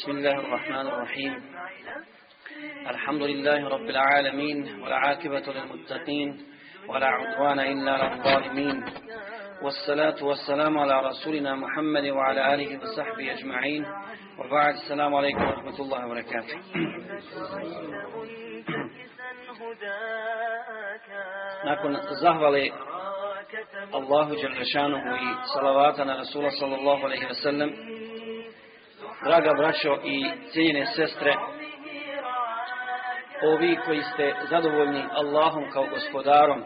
بسم الله الرحمن الرحيم الحمد لله رب العالمين والعاقبة للمتقين ولا عدوان إلا على الظالمين والصلاة والسلام على رسولنا محمد وعلى آله وصحبه أجمعين وبعد السلام عليكم ورحمة الله وبركاته nakon عليك آه، الله جل شانه صلواتنا رسول صلى الله عليه ve sellem Draga braćo i cijenjene sestre, ovi koji ste zadovoljni Allahom kao gospodarom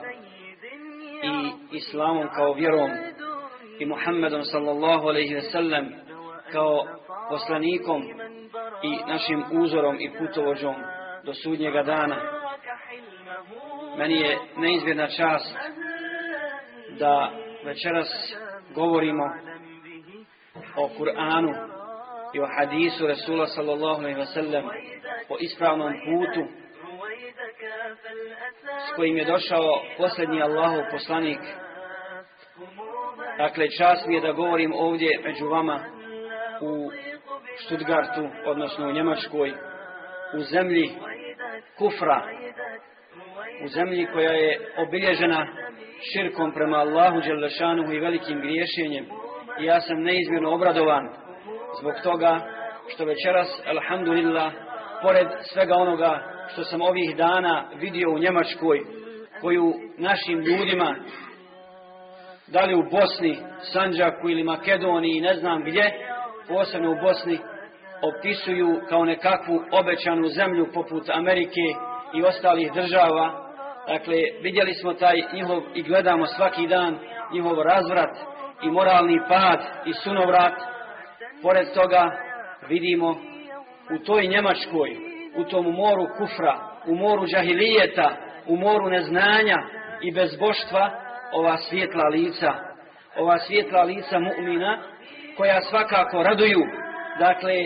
i Islamom kao vjerom i Muhammedom sallallahu alaihi sellem kao poslanikom i našim uzorom i putovođom do sudnjega dana. Meni je neizbjedna čast da večeras govorimo o Kur'anu i o hadisu Rasula sallallahu alaihi sallam o ispravnom putu s kojim je došao posljednji Allahov poslanik. Dakle, čast mi je da govorim ovdje među vama u Stuttgartu, odnosno u Njemačkoj, u zemlji kufra, u zemlji koja je obilježena širkom prema Allahu i velikim griješenjem. I ja sam neizmjerno obradovan zbog toga što večeras, alhamdulillah, pored svega onoga što sam ovih dana vidio u Njemačkoj, koju našim ljudima, da li u Bosni, Sanđaku ili Makedoniji, ne znam gdje, posebno u Bosni, opisuju kao nekakvu obećanu zemlju poput Amerike i ostalih država. Dakle, vidjeli smo taj njihov i gledamo svaki dan njihov razvrat i moralni pad i sunovrat Pored toga vidimo u toj Njemačkoj, u tom moru kufra, u moru džahilijeta, u moru neznanja i bezboštva ova svjetla lica, ova svjetla lica mu'mina koja svakako raduju. Dakle,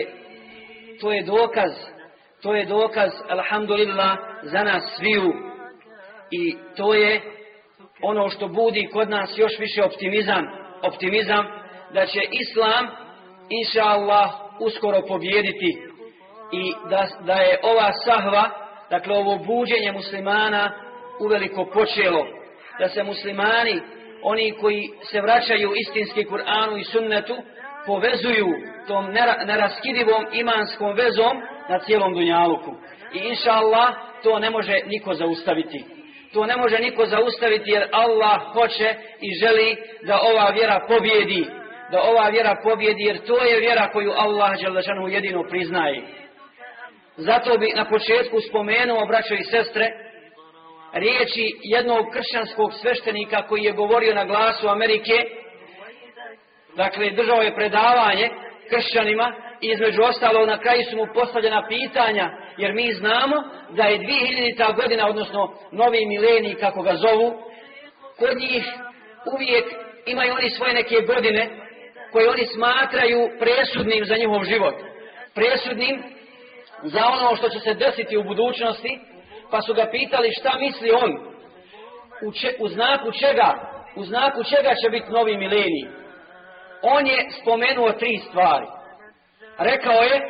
to je dokaz, to je dokaz, alhamdulillah, za nas sviju. I to je ono što budi kod nas još više optimizam, optimizam da će Islam inša Allah, uskoro pobjediti i da, da je ova sahva, dakle ovo buđenje muslimana uveliko počelo. Da se muslimani, oni koji se vraćaju istinski Kur'anu i sunnetu, povezuju tom neraskidivom imanskom vezom na cijelom dunjaluku. I inša Allah, to ne može niko zaustaviti. To ne može niko zaustaviti jer Allah hoće i želi da ova vjera pobjedi da ova vjera pobjedi, jer to je vjera koju Allah Đelešanu jedino priznaje. Zato bi na početku spomenuo, braćo i sestre, riječi jednog kršćanskog sveštenika koji je govorio na glasu Amerike, dakle držao je predavanje kršćanima i između ostalo na kraju su mu postavljena pitanja, jer mi znamo da je 2000. godina, odnosno novi milenij, kako ga zovu, kod njih uvijek imaju oni svoje neke godine koje oni smatraju presudnim za njihov život. Presudnim za ono što će se desiti u budućnosti, pa su ga pitali šta misli on, u, u znaku čega, u znaku čega će biti novi milenij. On je spomenuo tri stvari. Rekao je,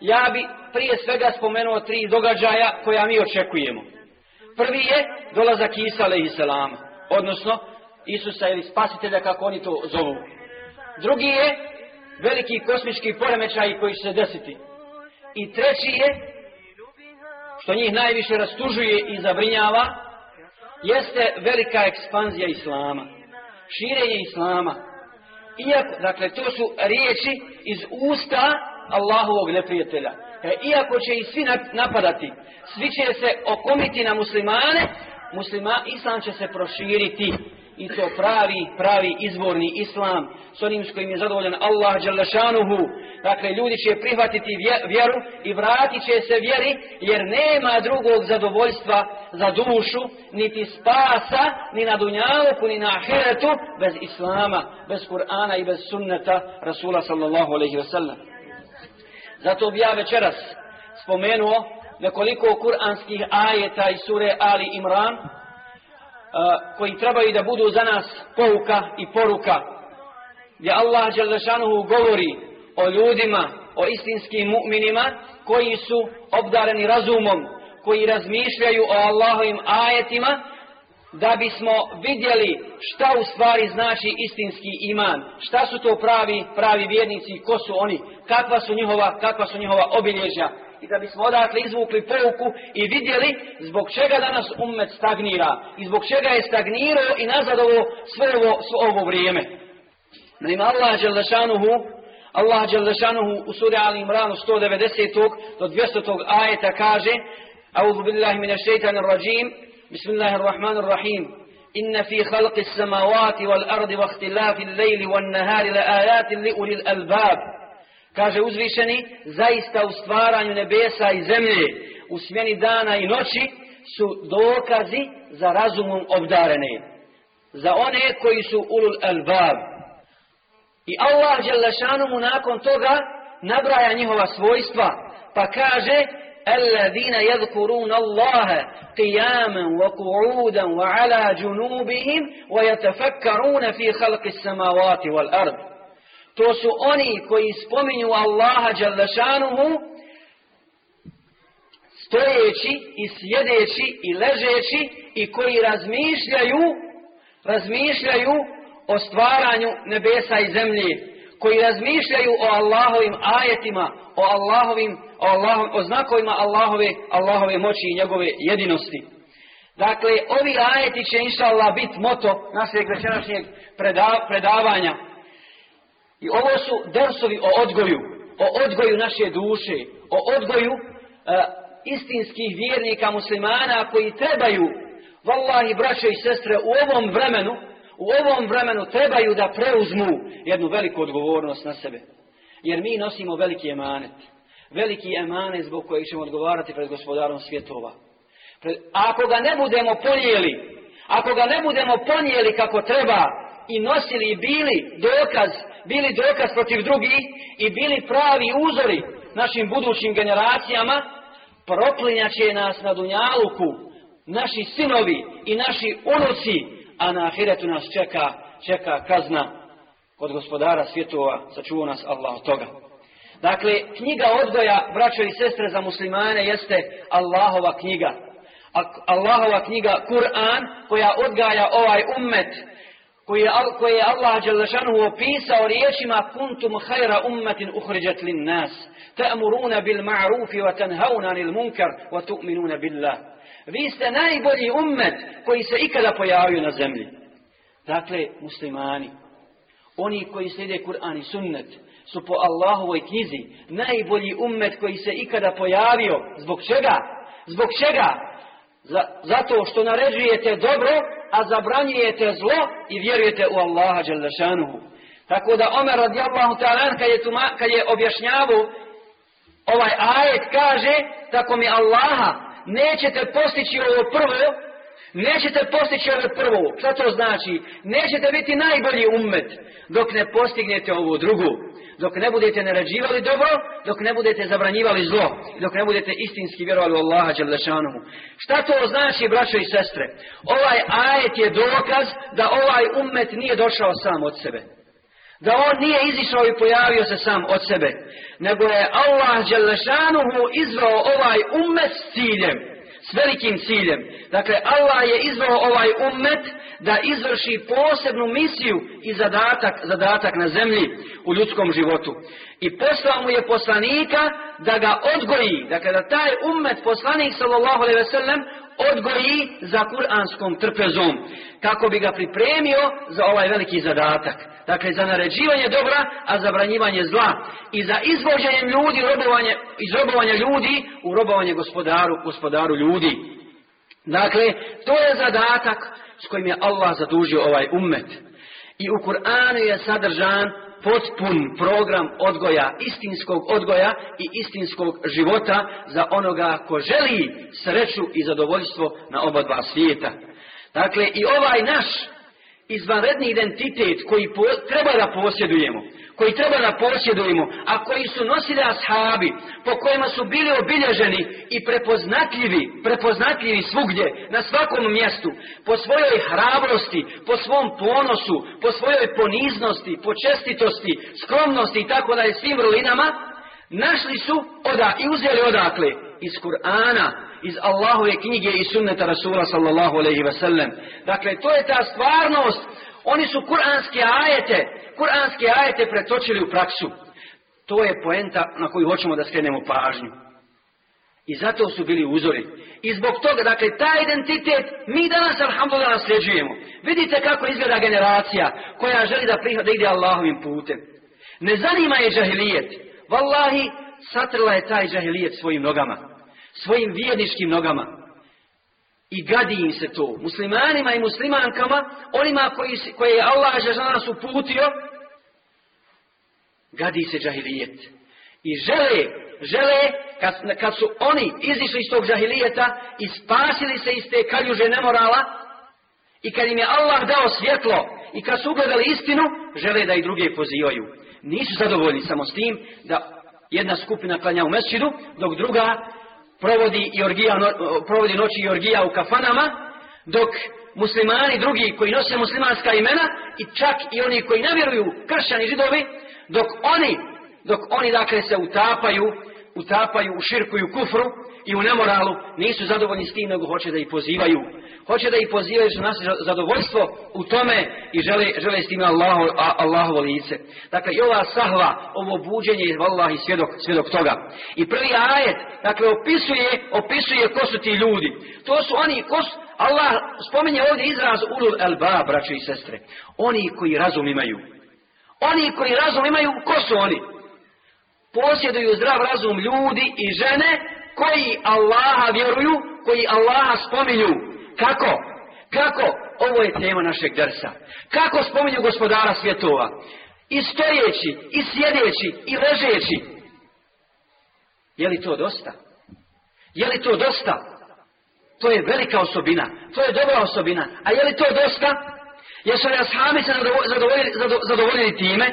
ja bi prije svega spomenuo tri događaja koja mi očekujemo. Prvi je dolazak Isa alaihi odnosno Isusa ili spasitelja kako oni to zovu drugi je veliki kosmički poremećaj koji će se desiti. I treći je, što njih najviše rastužuje i zabrinjava, jeste velika ekspanzija Islama. Širenje Islama. Iako, dakle, to su riječi iz usta Allahovog neprijatelja. E, iako će i svi napadati, svi će se okomiti na muslimane, muslima, Islam će se proširiti i to pravi, pravi izvorni islam s onim s kojim je zadovoljan Allah Đalešanuhu. Dakle, ljudi će prihvatiti vjeru i vratit će se vjeri jer nema drugog zadovoljstva za dušu, niti spasa, ni na dunjavku, ni na ahiretu bez islama, bez Kur'ana i bez sunneta Rasula sallallahu alaihi sellem. Zato bi ja večeras spomenuo nekoliko kuranskih ajeta iz sure Ali Imran, koji trebaju da budu za nas pouka i poruka. Gdje Allah Đerlešanuhu govori o ljudima, o istinskim mu'minima koji su obdareni razumom, koji razmišljaju o Allahovim ajetima da bismo vidjeli šta u stvari znači istinski iman, šta su to pravi, pravi vjernici, ko su oni, kakva su njihova, kakva su njihova obilježja. i da bismo odatle izvukli pouku i vidjeli zbog čega danas ummet stagnira i zbog čega je stagnirao i nazad ovo sve ovo, svo ovo vrijeme. Naime, Allah Đelešanuhu Allah Đelešanuhu u suri Ali Imranu 190. do 200. ajeta kaže أعوذ بالله من الشيطان الرجيم بسم الله الرحمن الرحيم إن في خلق السماوات والأرض واختلاف الليل والنهار لآيات لأولي الألباب Kaže uzvišeni, zaista u stvaranju nebesa i zemlje, u smjeni dana i noći, su dokazi za razumom obdarene. Za one koji su ulul albab. I Allah Đelešanu mu nakon toga nabraja njihova svojstva, pa kaže الذين يذكرون الله wa ala وعلى yatafakkaruna karuna في samawati wal والأرض to su oni koji spominju Allaha Đalešanuhu stojeći i sjedeći i ležeći i koji razmišljaju razmišljaju o stvaranju nebesa i zemlje koji razmišljaju o Allahovim ajetima, o Allahovim, o, znakovima Allahove, Allahove moći i njegove jedinosti. Dakle, ovi ajeti će inša Allah biti moto našeg večerašnjeg predavanja. I ovo su dersovi o odgoju, o odgoju naše duše, o odgoju e, istinskih vjernika muslimana koji trebaju, vallahi braće i sestre, u ovom vremenu, u ovom vremenu trebaju da preuzmu jednu veliku odgovornost na sebe. Jer mi nosimo veliki emanet. Veliki emanet zbog kojeg ćemo odgovarati pred gospodarom svjetova. Pred, ako ga ne budemo ponijeli, ako ga ne budemo ponijeli kako treba i nosili i bili dokaz bili dokaz protiv drugih i bili pravi uzori našim budućim generacijama, proklinjaće nas na Dunjaluku naši sinovi i naši unuci, a na ahiretu nas čeka, čeka kazna od gospodara svjetova, sačuva nas Allah od toga. Dakle, knjiga odgoja, braćo i sestre za muslimane, jeste Allahova knjiga. Allahova knjiga Kur'an koja odgaja ovaj ummet koji je, Allah Đelešanu opisao riječima kuntum khaira ummetin uhriđat lin nas ta'muruna bil ma'rufi wa tanhauna nil munkar wa tu'minuna billah vi ste najbolji ummet koji se ikada pojavio na zemlji dakle muslimani oni koji slijede Kur'an i sunnet su po Allahovoj knjizi najbolji ummet koji se ikada pojavio zbog čega? zbog čega? zato što naređujete dobro a zabranjujete zlo i vjerujete u Allaha Đelešanuhu. Tako da Omer radijallahu ta'ala kad je, je objašnjavu ovaj ajet kaže tako mi Allaha nećete postići ovo prvo nećete postići ovo prvo što to znači nećete biti najbolji umet dok ne postignete ovu drugu dok ne budete naređivali dobro, dok ne budete zabranjivali zlo, dok ne budete istinski vjerovali u Allaha Šta to znači, braćo i sestre? Ovaj ajet je dokaz da ovaj ummet nije došao sam od sebe. Da on nije izišao i pojavio se sam od sebe. Nego je Allah Đelešanuhu izvao ovaj ummet s ciljem s velikim ciljem. Dakle, Allah je izvao ovaj ummet da izvrši posebnu misiju i zadatak, zadatak na zemlji u ljudskom životu. I poslao mu je poslanika da ga odgoji. Dakle, da taj ummet poslanik sallallahu alejhi ve odgoji za kuranskom trpezom kako bi ga pripremio za ovaj veliki zadatak. Dakle, za naređivanje dobra, a zabranjivanje zla. I za izvođenje ljudi, robovanje, iz ljudi u robovanje gospodaru, gospodaru ljudi. Dakle, to je zadatak s kojim je Allah zadužio ovaj ummet. I u Kur'anu je sadržan potpun program odgoja, istinskog odgoja i istinskog života za onoga ko želi sreću i zadovoljstvo na oba dva svijeta. Dakle, i ovaj naš izvanredni identitet koji treba da posjedujemo, koji treba da posjedujemo, a koji su nosili ashabi, po kojima su bili obilježeni i prepoznatljivi, prepoznatljivi svugdje, na svakom mjestu, po svojoj hrabrosti, po svom ponosu, po svojoj poniznosti, po čestitosti, skromnosti i tako da je svim rulinama, našli su oda i uzeli odakle iz Kur'ana, iz Allahove knjige i sunneta Rasula sallallahu alaihi wasallam. Dakle, to je ta stvarnost oni su kuranske ajete, kuranske ajete pretočili u praksu. To je poenta na koju hoćemo da skrenemo pažnju. I zato su bili uzori. I zbog toga, dakle, taj identitet mi danas, alhamdulillah, nasljeđujemo. Vidite kako izgleda generacija koja želi da, prihvati da ide Allahovim putem. Ne zanima je džahilijet. Wallahi, satrla je taj džahilijet svojim nogama. Svojim vijedničkim nogama. I gadi im se to. Muslimanima i muslimankama, onima koji, koje je Allah nas uputio, gadi se džahilijet. I žele, žele, kad, su oni izišli iz tog džahilijeta i spasili se iz te kaljuže nemorala, i kad im je Allah dao svjetlo, i kad su ugledali istinu, žele da i druge pozivaju. Nisu zadovoljni samo s tim da jedna skupina klanja u mesčidu, dok druga provodi, provodi noći Jorgija u kafanama, dok muslimani drugi koji nose muslimanska imena i čak i oni koji ne vjeruju kršćani židovi, dok oni, dok oni dakle se utapaju utapaju u širku i kufru i u nemoralu, nisu zadovoljni s tim, nego hoće da ih pozivaju. Hoće da ih pozivaju su naše zadovoljstvo u tome i žele, žele s tim Allaho, Allahovo lice. Dakle, i ova sahva, ovo buđenje je Allah i svjedok, toga. I prvi ajet, dakle, opisuje, opisuje ko su ti ljudi. To su oni, ko su, Allah spominje ovdje izraz ulul ba, braćo i sestre. Oni koji razum imaju. Oni koji razum imaju, ko su oni? posjeduju zdrav razum ljudi i žene koji Allaha vjeruju, koji Allaha spominju. Kako? Kako? Ovo je tema našeg drsa. Kako spominju gospodara svjetova? I stojeći, i sjedeći, i ležeći. Je li to dosta? Je li to dosta? To je velika osobina. To je dobra osobina. A je li to dosta? Jesu li ashami se zadovoljili time?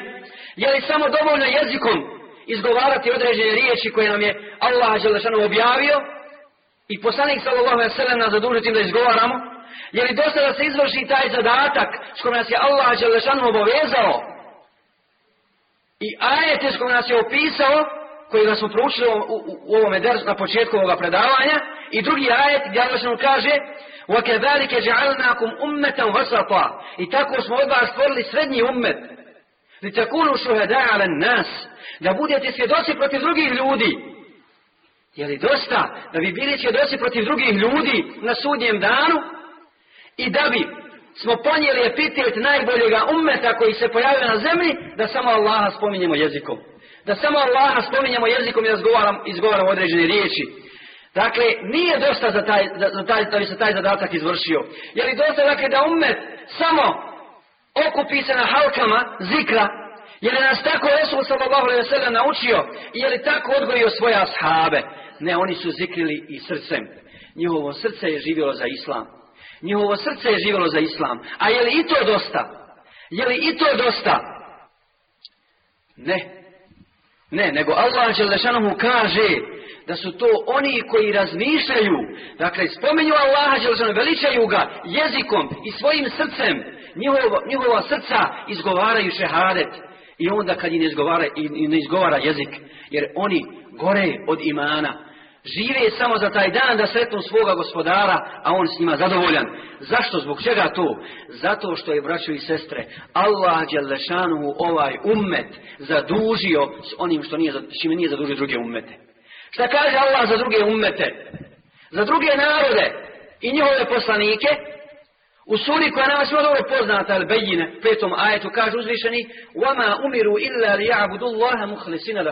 Je li samo dovoljno jezikom izgovarati određene riječi koje nam je Allah Želešanu objavio i poslanik sallallahu alejhi nas zadužiti da izgovaramo je li dosta da se izvrši taj zadatak s kojim nas je Allah Želešanu obavezao i ajete s kojim nas je opisao koji ga smo proučili u, u, u ovome na početku ovoga predavanja i drugi ajet gdje Allah kaže وَكَذَلِكَ جَعَلْنَاكُمْ I tako smo od vas stvorili srednji ummet li takunu nas. Da budete svjedoci protiv drugih ljudi. Je li dosta da bi bili svjedoci protiv drugih ljudi na sudnjem danu? I da bi smo ponijeli epitet najboljega ummeta koji se pojavio na zemlji, da samo Allaha spominjemo jezikom. Da samo Allaha spominjemo jezikom i da izgovaramo određene riječi. Dakle, nije dosta za taj, za, za taj, da bi se taj zadatak izvršio. Je li dosta, dakle, da umet samo okupi se na halkama zikra, je je nas tako Resul sallallahu alaihi naučio i je li tako odgojio svoje ashabe. Ne, oni su zikrili i srcem. Njihovo srce je živjelo za islam. Njihovo srce je živjelo za islam. A je li i to dosta? Je li i to dosta? Ne. Ne, nego Allah mu kaže da su to oni koji razmišljaju, dakle spominju Allaha veličaju ga jezikom i svojim srcem, njihova, njihova srca izgovaraju šehadet. I onda kad i ne, izgovara, ne izgovara jezik, jer oni gore od imana, žive samo za taj dan da sretnu svoga gospodara, a on s njima zadovoljan. Zašto? Zbog čega to? Zato što je, braćo i sestre, Allah u ovaj ummet zadužio s onim što nije, čime nije zadužio druge ummete. Šta kaže Allah za druge ummete? Za druge narode i njihove poslanike, u suri koja nama svima dobro poznata, al bejine, petom ajetu kaže uzvišeni وَمَا أُمِرُوا إِلَّا اللَّهَ مُخْلِسِنَ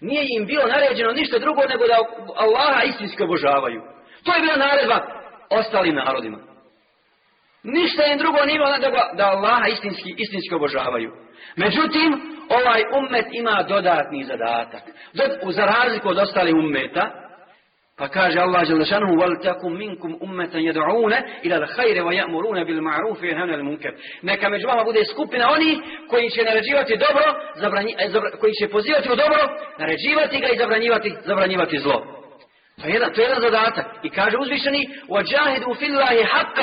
Nije im bilo naređeno ništa drugo nego da Allaha istinski obožavaju. To je bila naredba ostalim narodima. Ništa im drugo nije bilo nego da Allaha istinski, istinski obožavaju. Međutim, ovaj ummet ima dodatni zadatak. Za razliku od ostalih ummeta, pa kaže Allah Želešanu, val takum minkum ummeten jedu'une ila ja wa ja'murune bil ma'rufi i hanel munker. Neka među vama bude skupina oni koji će naređivati dobro, zabranji, e, koji će pozivati u dobro, naređivati ga i zabranjivati, zabranjivati zlo. To pa je jedan, to je jedan zadatak. I kaže uzvišeni, وَجَاهِدُوا فِي اللَّهِ حَقَّ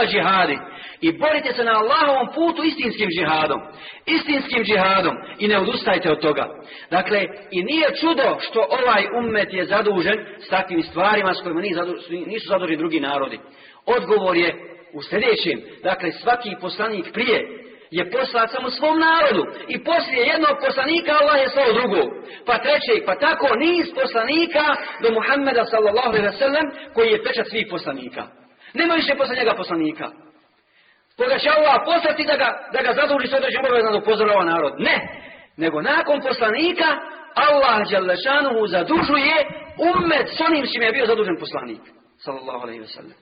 I borite se na Allahovom putu istinskim džihadom. Istinskim džihadom. I ne odustajte od toga. Dakle, i nije čudo što ovaj ummet je zadužen s takvim stvarima s kojima nisu zaduženi drugi narodi. Odgovor je u sljedećem. Dakle, svaki poslanik prije je poslat samo svom narodu. I poslije jednog poslanika Allah je slao drugog. Pa trećeg, pa tako niz poslanika do Muhammeda sallallahu alaihi sallam koji je pečat svih poslanika. Nema više posle njega poslanika. Koga će Allah poslati da ga, da ga što s određenom da upozorava narod. Ne! Nego nakon poslanika Allah Đalešanuhu zadužuje umet s onim čim je bio zadužen poslanik. Sallallahu alaihi sallam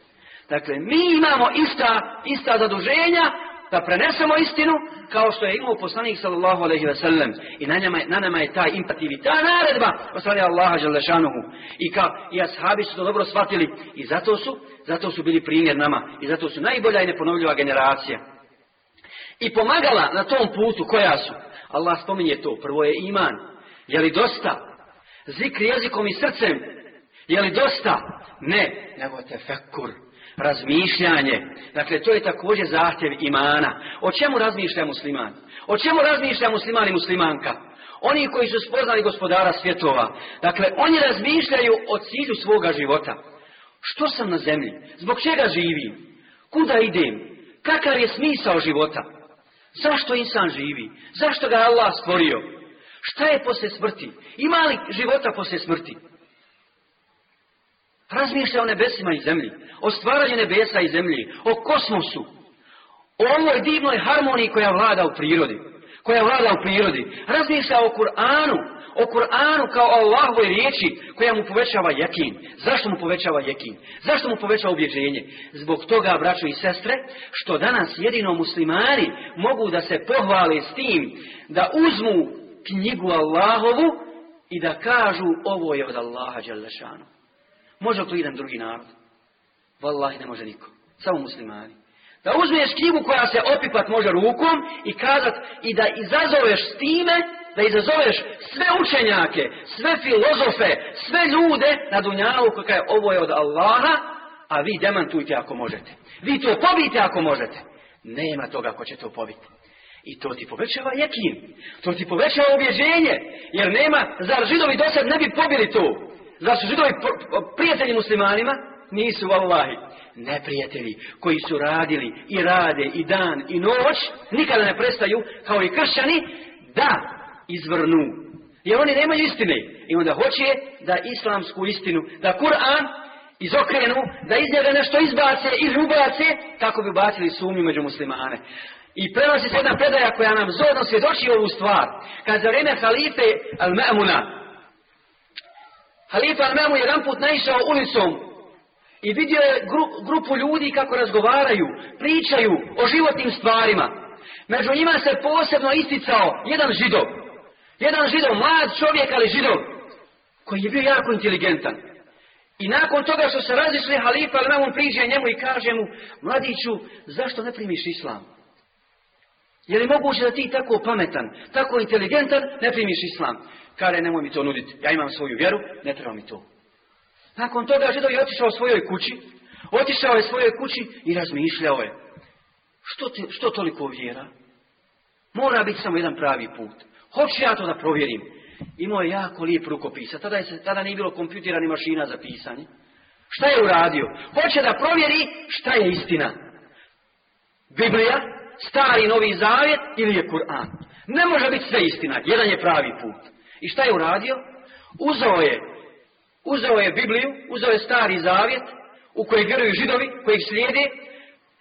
Dakle, mi imamo ista, ista zaduženja da prenesemo istinu kao što je imao poslanik sallallahu alejhi ve sellem i na nama na nama je ta imperativ ta naredba od Allaha dželle i ka i ashabi su to dobro shvatili i zato su zato su bili primjer nama i zato su najbolja i neponovljiva generacija i pomagala na tom putu koja su Allah spominje to prvo je iman je li dosta zikr jezikom i srcem je li dosta ne nego tefekkur razmišljanje. Dakle, to je također zahtjev imana. O čemu razmišlja musliman? O čemu razmišlja musliman i muslimanka? Oni koji su spoznali gospodara svjetova. Dakle, oni razmišljaju o cilju svoga života. Što sam na zemlji? Zbog čega živim? Kuda idem? Kakav je smisao života? Zašto insan živi? Zašto ga Allah stvorio? Šta je poslije smrti? Ima li života poslije smrti? Razmišlja o nebesima i zemlji, o stvaranju nebesa i zemlji, o kosmosu, o ovoj divnoj harmoniji koja vlada u prirodi, koja vlada u prirodi. Razmišlja o Kur'anu, o Kur'anu kao o Allahovoj riječi koja mu povećava jekin. Zašto mu povećava jekin? Zašto mu povećava objeđenje? Zbog toga, braćo i sestre, što danas jedino muslimani mogu da se pohvale s tim da uzmu knjigu Allahovu i da kažu ovo je od Allaha Može li to jedan drugi narod? Wallahi ne može niko. Samo muslimani. Da uzmeš knjigu koja se opipat može rukom i kazat i da izazoveš s time, da izazoveš sve učenjake, sve filozofe, sve ljude na dunjalu koja je ovo je od Allaha, a vi demantujte ako možete. Vi to pobijte ako možete. Nema toga ko će to pobiti. I to ti povećava jekin. To ti povećava objeđenje. Jer nema, zar židovi do ne bi pobili to? Zar su židovi prijatelji muslimanima? Nisu, vallahi. Neprijatelji koji su radili i rade i dan i noć, nikada ne prestaju, kao i kršćani, da izvrnu. Jer oni nemaju istine. I onda hoće da islamsku istinu, da Kur'an izokrenu, da iz njega nešto izbace i ubace, kako bi bacili sumnju među muslimane. I prenosi se jedna predaja koja nam zorno svjedoči ovu stvar. Kad za vrijeme halife Al-Ma'muna, Halifa Memu jedan put naišao ulicom i vidio je grupu ljudi kako razgovaraju, pričaju o životnim stvarima. Među njima se posebno isticao jedan židov. Jedan židov, mlad čovjek, ali židov, koji je bio jako inteligentan. I nakon toga što se razišli halifa, ali nam priđe njemu i kaže mu, mladiću, zašto ne primiš islam? Je li moguće da ti tako pametan, tako inteligentan, ne primiš islam? Kale, nemoj mi to nuditi. Ja imam svoju vjeru, ne treba mi to. Nakon toga židov je otišao svojoj kući. Otišao je svojoj kući i razmišljao je. Što, što toliko vjera? Mora biti samo jedan pravi put. Hoću ja to da provjerim. Imao je jako lijep rukopisa. Tada, tada nije bilo kompjuterani mašina za pisanje. Šta je uradio? Hoće da provjeri šta je istina. Biblija, stari novi zavjet ili je Kur'an. Ne može biti sve istina. Jedan je pravi put. I šta je uradio? Uzeo je, uzao je Bibliju, uzeo je stari zavjet u kojeg vjeruju židovi, kojeg slijede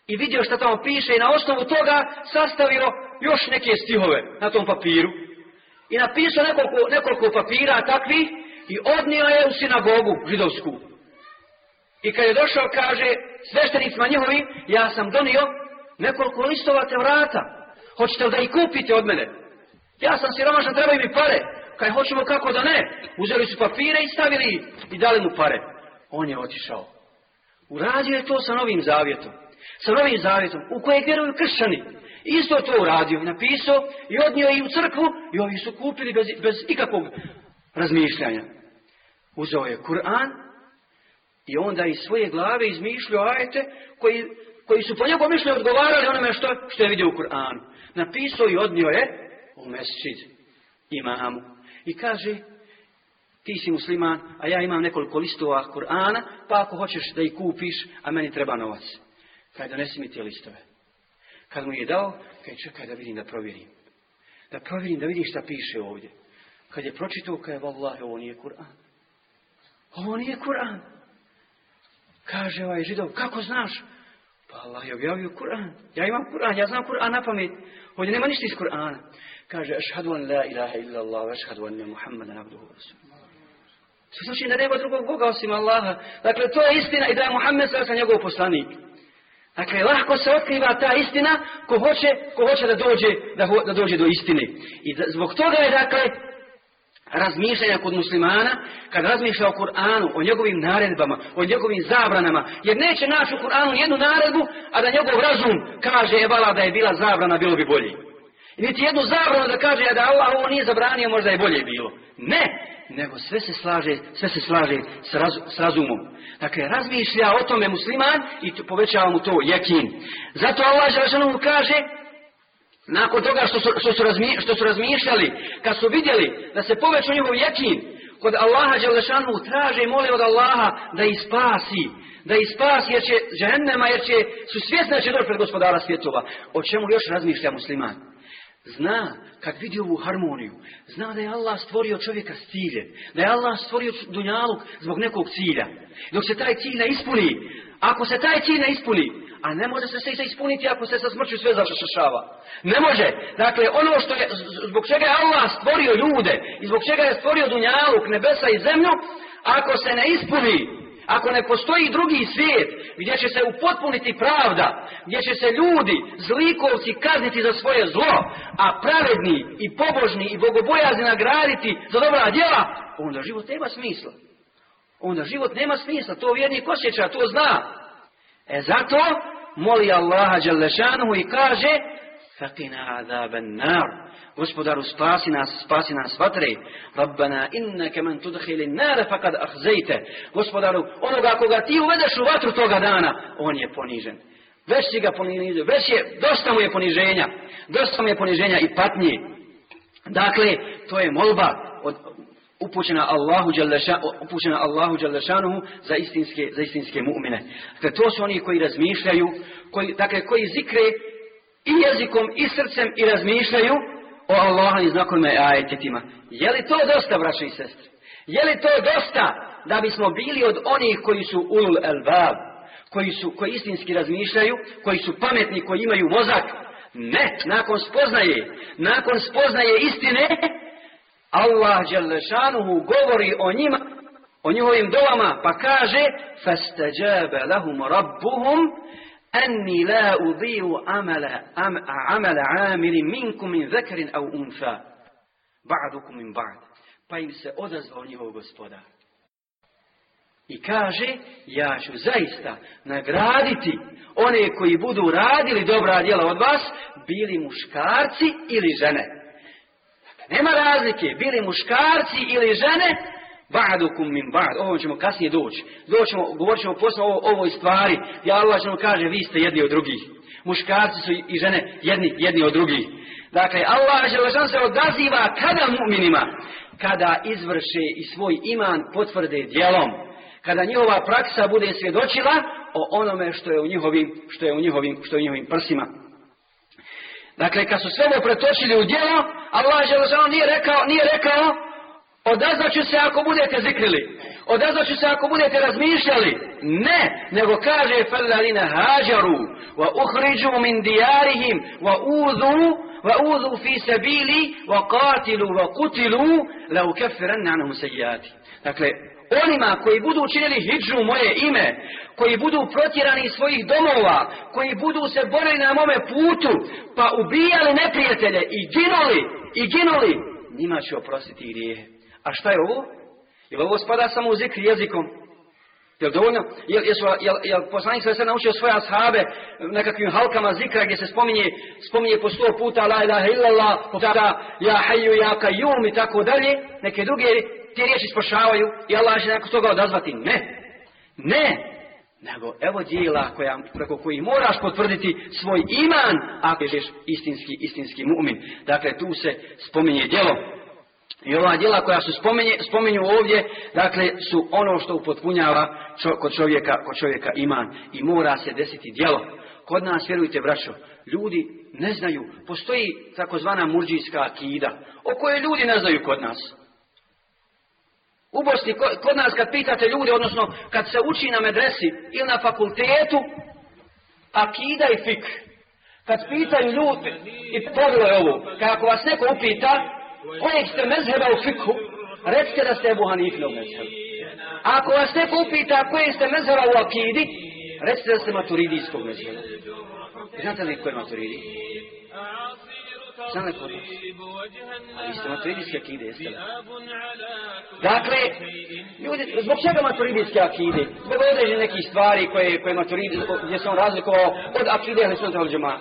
i vidio šta tamo piše i na osnovu toga sastavio još neke stihove na tom papiru. I napisao nekoliko, nekoliko papira takvi i odnio je u sinagogu židovsku. I kad je došao, kaže, sveštenicima njihovim, ja sam donio nekoliko listova vrata. Hoćete li da ih kupite od mene? Ja sam siromašan, trebaju mi pare kaj hoćemo kako da ne. Uzeli su papire i stavili i dali mu pare. On je otišao. Uradio je to sa novim zavjetom. Sa novim zavjetom u kojeg vjeruju kršćani. Isto to uradio napisao i odnio je i u crkvu i ovi su kupili bez, bez ikakvog razmišljanja. Uzeo je Kur'an i onda iz svoje glave izmišljao ajete koji, koji su po njegovom mišlju odgovarali onome što, što je vidio u Kur'anu. Napisao i odnio je u mesčid imamu i kaže ti si musliman, a ja imam nekoliko listova Kur'ana, pa ako hoćeš da ih kupiš, a meni treba novac. Kaj donesi mi te listove. Kad mu je dao, kaj čekaj da vidim, da provjerim. Da provjerim, da vidim šta piše ovdje. Kad je pročitao, kaj je ovo nije Kur'an. Ovo nije Kur'an. Kaže ovaj židov, kako znaš? Pa Allah je objavio Kur'an. Ja imam Kur'an, ja znam Kur'an na pamet. Ovdje nema ništa iz Kur'ana. Kaže, ašhadu an la ilaha illa Allah, ašhadu abduhu Znači da nema drugog Boga osim Allaha. Dakle, to je istina i da je Muhammed sada njegov poslanik. Dakle, lahko se otkriva ta istina ko hoće, ko hoće da, dođe, da, dođe do istine. I zbog toga je, dakle, razmišljanja kod muslimana, kad razmišlja o Kur'anu, o njegovim naredbama, o njegovim zabranama, jer neće naći u Kur'anu jednu naredbu, a da njegov razum kaže, evala da je bila zabrana, bilo bi bolje niti jednu zabranu da kaže da Allah ovo nije zabranio, možda je bolje bilo. Ne, nego sve se slaže, sve se slaže s, razumom. Dakle, razmišlja o tome musliman i povećava mu to jekin. Zato Allah kaže, nakon toga što su, što, su su razmišljali, kad su vidjeli da se poveća njegov jekin, kod Allaha Đelešanu traže i moli od Allaha da ih spasi, da ih spasi jer će ženama, jer će, su svjesni da će pred gospodara svjetova. O čemu još razmišlja musliman? zna, kad vidi ovu harmoniju, zna da je Allah stvorio čovjeka s ciljem, da je Allah stvorio dunjaluk zbog nekog cilja. Dok se taj cilj ne ispuni, ako se taj cilj ne ispuni, a ne može se sve ispuniti ako se sa smrću sve zašašava. Ne može. Dakle, ono što je, zbog čega je Allah stvorio ljude i zbog čega je stvorio dunjaluk, nebesa i zemlju, ako se ne ispuni, ako ne postoji drugi svijet gdje će se upotpuniti pravda, gdje će se ljudi, zlikovci kazniti za svoje zlo, a pravedni i pobožni i bogobojazni nagraditi za dobra djela, onda život nema smisla. Onda život nema smisla, to vjernik osjeća, to zna. E zato moli Allaha Đalešanu i kaže Fakina azaban nar. Gospodaru spasi nas, spasi nas vatre. Rabbana innaka man tudkhilin nar faqad akhzayta. Gospodaru, onoga koga ti uvedeš u vatru toga dana, on je ponižen. Već si ga ponižen, već je, dosta mu je poniženja, dosta mu je poniženja i patnje. Dakle, to je molba od, upućena Allahu upućena Allahu Đalešanuhu za istinske, za istinske mu'mine. Dakle, to su oni koji razmišljaju, koji, dakle, koji zikre i jezikom i srcem i razmišljaju o Allaha i znakome Je li to dosta, braće i sestre? Je li to dosta da bismo bili od onih koji su ulul elbab, koji, su, koji istinski razmišljaju, koji su pametni, koji imaju mozak? Ne, nakon spoznaje, nakon spoznaje istine, Allah Đelešanuhu govori o njima, o njihovim dolama, pa kaže فَسْتَجَابَ لَهُمْ رَبُّهُمْ أني لا أضيع عمل, عمل عامل منكم من ذكر أو pa im se odazvao njihov gospodar. I kaže, ja ću zaista nagraditi one koji budu radili dobra djela od vas, bili muškarci ili žene. Dakle, nema razlike, bili muškarci ili žene, Ba'dukum min ba'd. Ovo ćemo kasnije doći. Doćemo, govorit ćemo posle o ovoj stvari. Ja Allah nam kaže, vi ste jedni od drugih. Muškarci su i žene jedni, jedni od drugih. Dakle, Allah se odaziva kada mu'minima? Kada izvrše i svoj iman potvrde djelom. Kada njihova praksa bude svjedočila o onome što je u njihovim, što je u njihovim, što je u njihovim prsima. Dakle, kad su sve pretočili u djelo, Allah je nije rekao, nije rekao ću se ako budete zikrili. ću se ako budete razmišljali. Ne, nego kaže Ferdalina hađaru wa uhriđu min dijarihim wa uzu wa uzu fi sebili wa qatilu wa kutilu la kefiran nanom sejati. Dakle, onima koji budu učinili hijđu moje ime, koji budu protjerani iz svojih domova, koji budu se borili na mome putu, pa ubijali neprijatelje i ginuli, i ginuli, njima ću oprostiti grijehe. A šta je ovo? Jel ovo spada samo u zikr jezikom? Jel dovoljno? Jel, jel, jel poslanik se naučio svoje ashabe nekakvim halkama zikra gdje se spominje, spominje po sto puta la ilaha illallah, po ja haju, ja kajum i tako dalje. Neke druge ti riječi spošavaju i Allah će nakon toga odazvati. Ne. Ne. Nego evo dijela koja, preko koji moraš potvrditi svoj iman ako ješ istinski, istinski mu'min. Dakle, tu se spominje djelo. I ova djela koja se spomenje, spomenju ovdje, dakle, su ono što upotpunjava kod, čovjeka, kod čovjeka iman. I mora se desiti djelo. Kod nas, vjerujte, braćo, ljudi ne znaju. Postoji takozvana murđijska akida, o kojoj ljudi ne znaju kod nas. U Bosni, kod nas kad pitate ljudi, odnosno kad se uči na medresi ili na fakultetu, akida i fik. Kad pitaju ljudi, i pogledaj ovo, kako vas neko upita, koji ste mezheba u fikhu, recite da ste Ebu Hanifnog mezheba. Ako vas neko upita koji ste mezheba u akidi, recite da ste maturidijskog mezheba. Znate li koji je maturidi? Znate li koji je Ali ste maturidijske akide, jeste li? Dakle, ljudi, zbog čega maturidijske akide? Zbog određenih nekih stvari koje, koje maturidijsko, gdje su razlikovao od akide su sam ili džemaa.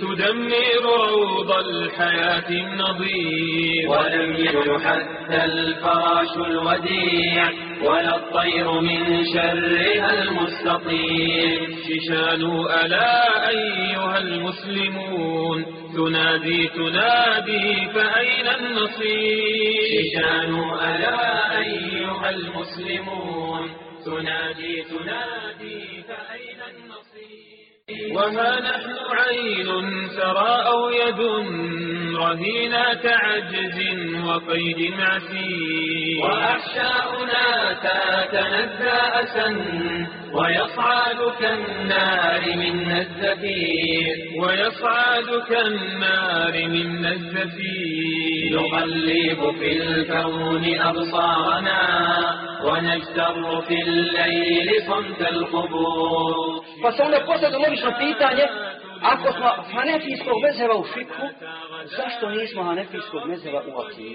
تدمر روض الحياة النظير ولم يكن حتى الفراش الوديع ولا الطير من شرها المستطير ششان ألا أيها المسلمون تنادي تنادي فأين النصير ششان ألا أيها المسلمون تنادي تنادي فأين النصير وها نحن عين سرى أو يد رهينة عجز وقيد عسير وأحشاؤنا تتنزى أسا ويصعد كالنار منا الزفير ويصعد كالنار منا الزفير نقلب في الكون أبصارنا ونجتر في الليل صمت القبور Pa se onda postavlja logično pitanje, ako smo hanefijskog mezeva u fikhu, zašto nismo hanefijskog mezeva u akidu?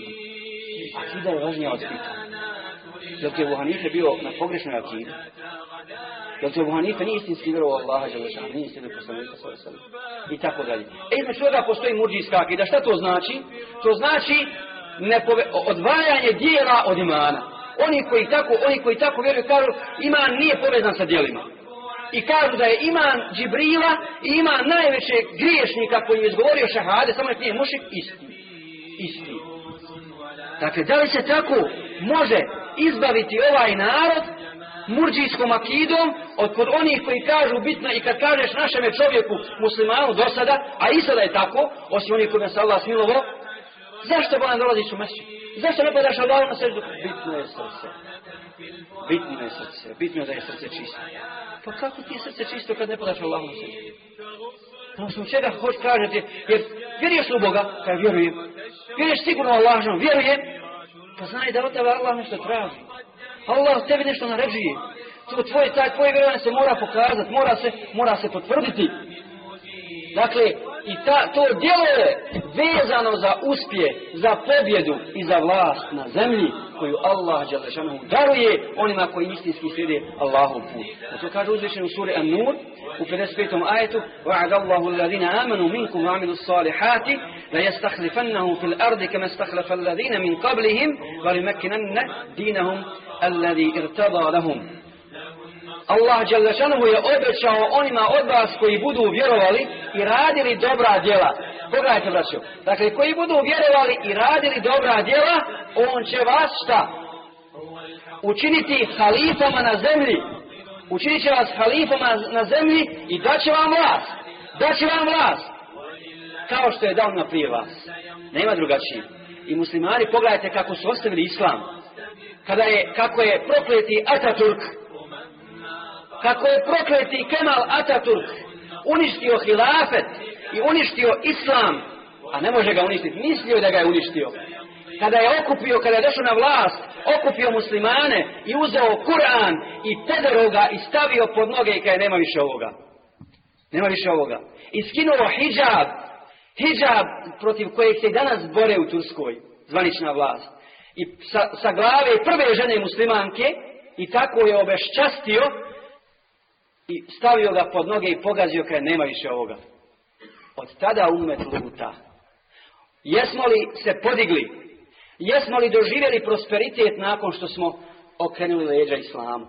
Akida je važnija od fikha. Jel ti je Buhanife bio na pogrešnoj akidu? Jel ti je Buhanife nije istinski vjerovao Allaha Đelešana, nije istinski poslanika sa I tako dalje. E izme toga postoji murđijska akida. Šta to znači? To znači odvajanje dijela od imana. Oni koji tako, oni koji tako vjeruju kažu, ima nije povezan sa dijelima i kažu da je iman Džibrila i ima najvećeg griješnika koji je izgovorio šahade, samo je prije mušik, isti. Isti. Dakle, da li se tako može izbaviti ovaj narod murđijskom akidom od kod onih koji kažu bitno i kad kažeš našem čovjeku muslimanu do sada, a i sada je tako, osim onih kojima se Allah smilovo, zašto Bojan pa dolaziš u mesiju? Zašto ne padaš Allah na sreću? Bitno je srce. Bitno je srce, bitno je da je srce čisto. Pa kako ti je srce čisto kad ne podaš Allahu srce? Na osnovu čega hoć kažete, jer vjeruješ u Boga, kaj vjerujem. Vjeruješ sigurno Allahom, vjerujem. Pa znaj da od tebe Allah nešto traži. Allah od tebi nešto naređuje. tvoje, taj tvoje vjerovanje se mora pokazati, mora se, mora se potvrditi. Dakle, i ta, to djelo vezano za uspjeh, za pobjedu i za vlast na zemlji koju Allah Đalešanu daruje onima koji istinski slijede Allahov put. A to kaže uzvišen u suri An-Nur u 55. ajetu وَعَدَ اللَّهُ الَّذِينَ آمَنُوا مِنْكُمْ وَعَمِلُوا الصَّالِحَاتِ لَيَسْتَخْلِفَنَّهُمْ فِي الْأَرْضِ كَمَا اسْتَخْلَفَ الَّذِينَ مِنْ قَبْلِهِمْ دِينَهُمْ الَّذِي ارْتَضَى لَهُمْ Allah je obećao onima od vas koji budu vjerovali i radili dobra djela. Pogledajte braću. Dakle, koji budu vjerovali i radili dobra djela, on će vas šta? Učiniti halifama na zemlji. Učinit će vas halifama na zemlji i daće vam vlast. Daće vam vlast. Kao što je dao na prije vas. Nema drugačije. I muslimani pogledajte kako su ostavili islam. Kada je, kako je prokleti Ataturk kako je prokleti Kemal Ataturk uništio hilafet i uništio islam, a ne može ga uništiti, mislio da ga je uništio. Kada je okupio, kada je došao na vlast, okupio muslimane i uzeo Kur'an i tedero ga i stavio pod noge i kada nema više ovoga. Nema više ovoga. I skinuo hijab, hijab protiv kojeg se danas bore u Turskoj, zvanična vlast. I sa, sa glave prve žene muslimanke i tako je obeščastio i stavio ga pod noge i pogazio kaj nema više ovoga. Od tada umet luta. Jesmo li se podigli? Jesmo li doživjeli prosperitet nakon što smo okrenuli leđa islamu?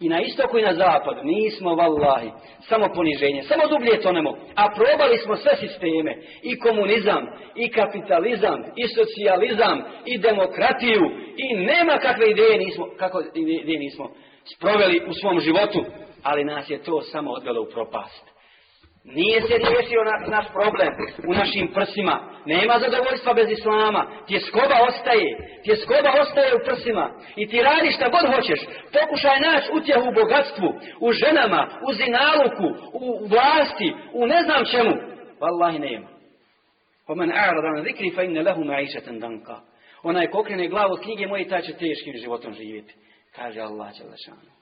I na istoku i na zapadu nismo vallahi, samo poniženje, samo dublje tonemo. A probali smo sve sisteme, i komunizam, i kapitalizam, i socijalizam, i demokratiju, i nema kakve ideje nismo, kako ideje nismo sproveli u svom životu ali nas je to samo odvelo u propast. Nije se riješio naš problem u našim prsima. Nema zadovoljstva bez islama. Tjeskoba ostaje. Tjeskoba ostaje u prsima. I ti radi šta god hoćeš. Pokušaj naći utjehu u bogatstvu, u ženama, u zinaluku, u vlasti, u ne znam čemu. Wallahi nema. Omen a'radan zikri fa inne lehu maišetan danka. Onaj kokrene glavu knjige moji, taj će teškim životom živjeti. Kaže Allah lešanu.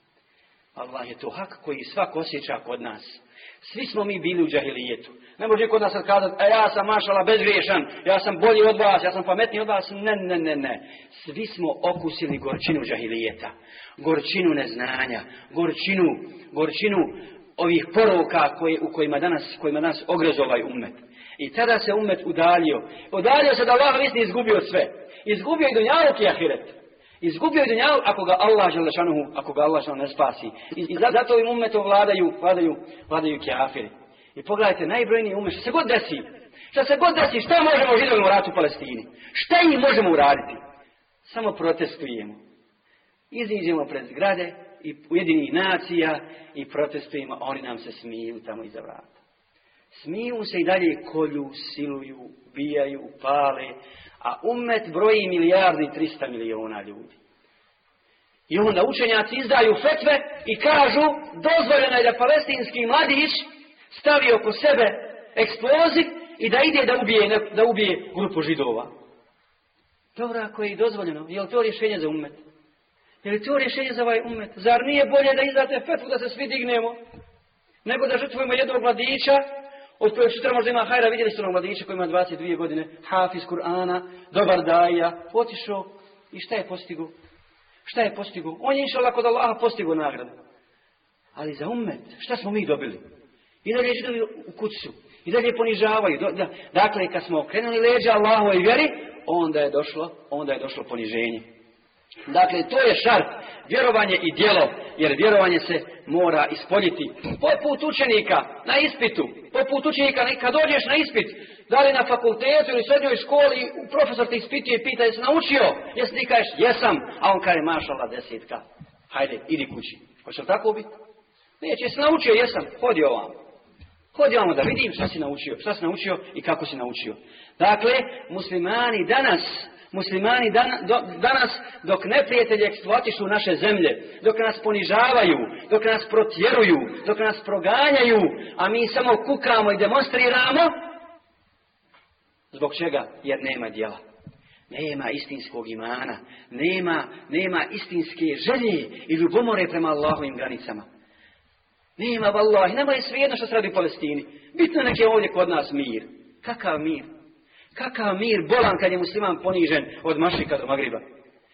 Allah je to hak koji svak osjeća kod nas. Svi smo mi bili u džahilijetu. Ne može kod nas kazati, a e, ja sam mašala bezgriješan, ja sam bolji od vas, ja sam pametniji od vas. Ne, ne, ne, ne. Svi smo okusili gorčinu džahilijeta, gorčinu neznanja, gorčinu, gorčinu ovih poruka koje, u kojima danas, kojima danas ovaj umet. I tada se umet udalio. Udalio se da Allah izgubio sve. Izgubio i dunjavuk i ahiret. Izgubio je dunjal ako ga Allah šanuhu, ako ga Allah ne spasi. I, zato im umetom vladaju, vladaju, vladaju kjafiri. I pogledajte, najbrojniji umet, što se god desi, što se god desi, šta možemo u u u Palestini? Šta im možemo uraditi? Samo protestujemo. Iziđemo pred zgrade i ujedini nacija i protestujemo, oni nam se smiju tamo iza vrata. Smiju se i dalje kolju, siluju, bijaju, pale, a umet broji milijardi i 300 milijuna ljudi. I onda učenjaci izdaju fetve i kažu dozvoljeno je da palestinski mladić stavi oko sebe eksploziv i da ide da ubije, da ubije grupu židova. Dobro, ako je dozvoljeno, je li to rješenje za umet? Je li to rješenje za ovaj umet? Zar nije bolje da izdate fetvu da se svi dignemo? Nego da žrtvujemo jednog mladića od kojeg sutra možda ima hajra, vidjeli ste na mladića koji ima 22 godine, hafiz Kur'ana, dobar daja, otišao i šta je postigo? Šta je postigo? On je išao kod Allaha postigu nagradu. Ali za umet, šta smo mi dobili? I dalje židovi u kucu, i dalje ponižavaju. Dakle, kad smo okrenuli leđa i vjeri, onda je došlo, onda je došlo poniženje. Dakle, to je šart, vjerovanje i djelo, jer vjerovanje se mora ispoljiti. Poput učenika na ispitu, poput učenika kad dođeš na ispit, da li na fakultetu ili srednjoj školi, profesor te ispituje i pita, jesi naučio? Jesi ti kažeš, jesam, a on kaže, mašala desetka, hajde, idi kući. Hoće li tako biti? Neće, jesi naučio, jesam, hodi ovam. Hodi ovamo da vidim šta si naučio, šta si naučio i kako si naučio. Dakle, muslimani danas Muslimani danas dok neprijatelji eksploatišu naše zemlje, dok nas ponižavaju, dok nas protjeruju, dok nas proganjaju, a mi samo kukamo i demonstriramo, zbog čega? Jer nema djela. Nema istinskog imana, nema, nema istinske želje i ljubomore prema Allahovim granicama. Nema vallahi, nema je svejedno što se radi u Palestini. Bitno nek je ovdje kod nas mir. Kakav mir? Kakav mir bolan kad je musliman ponižen od mašika do magriba.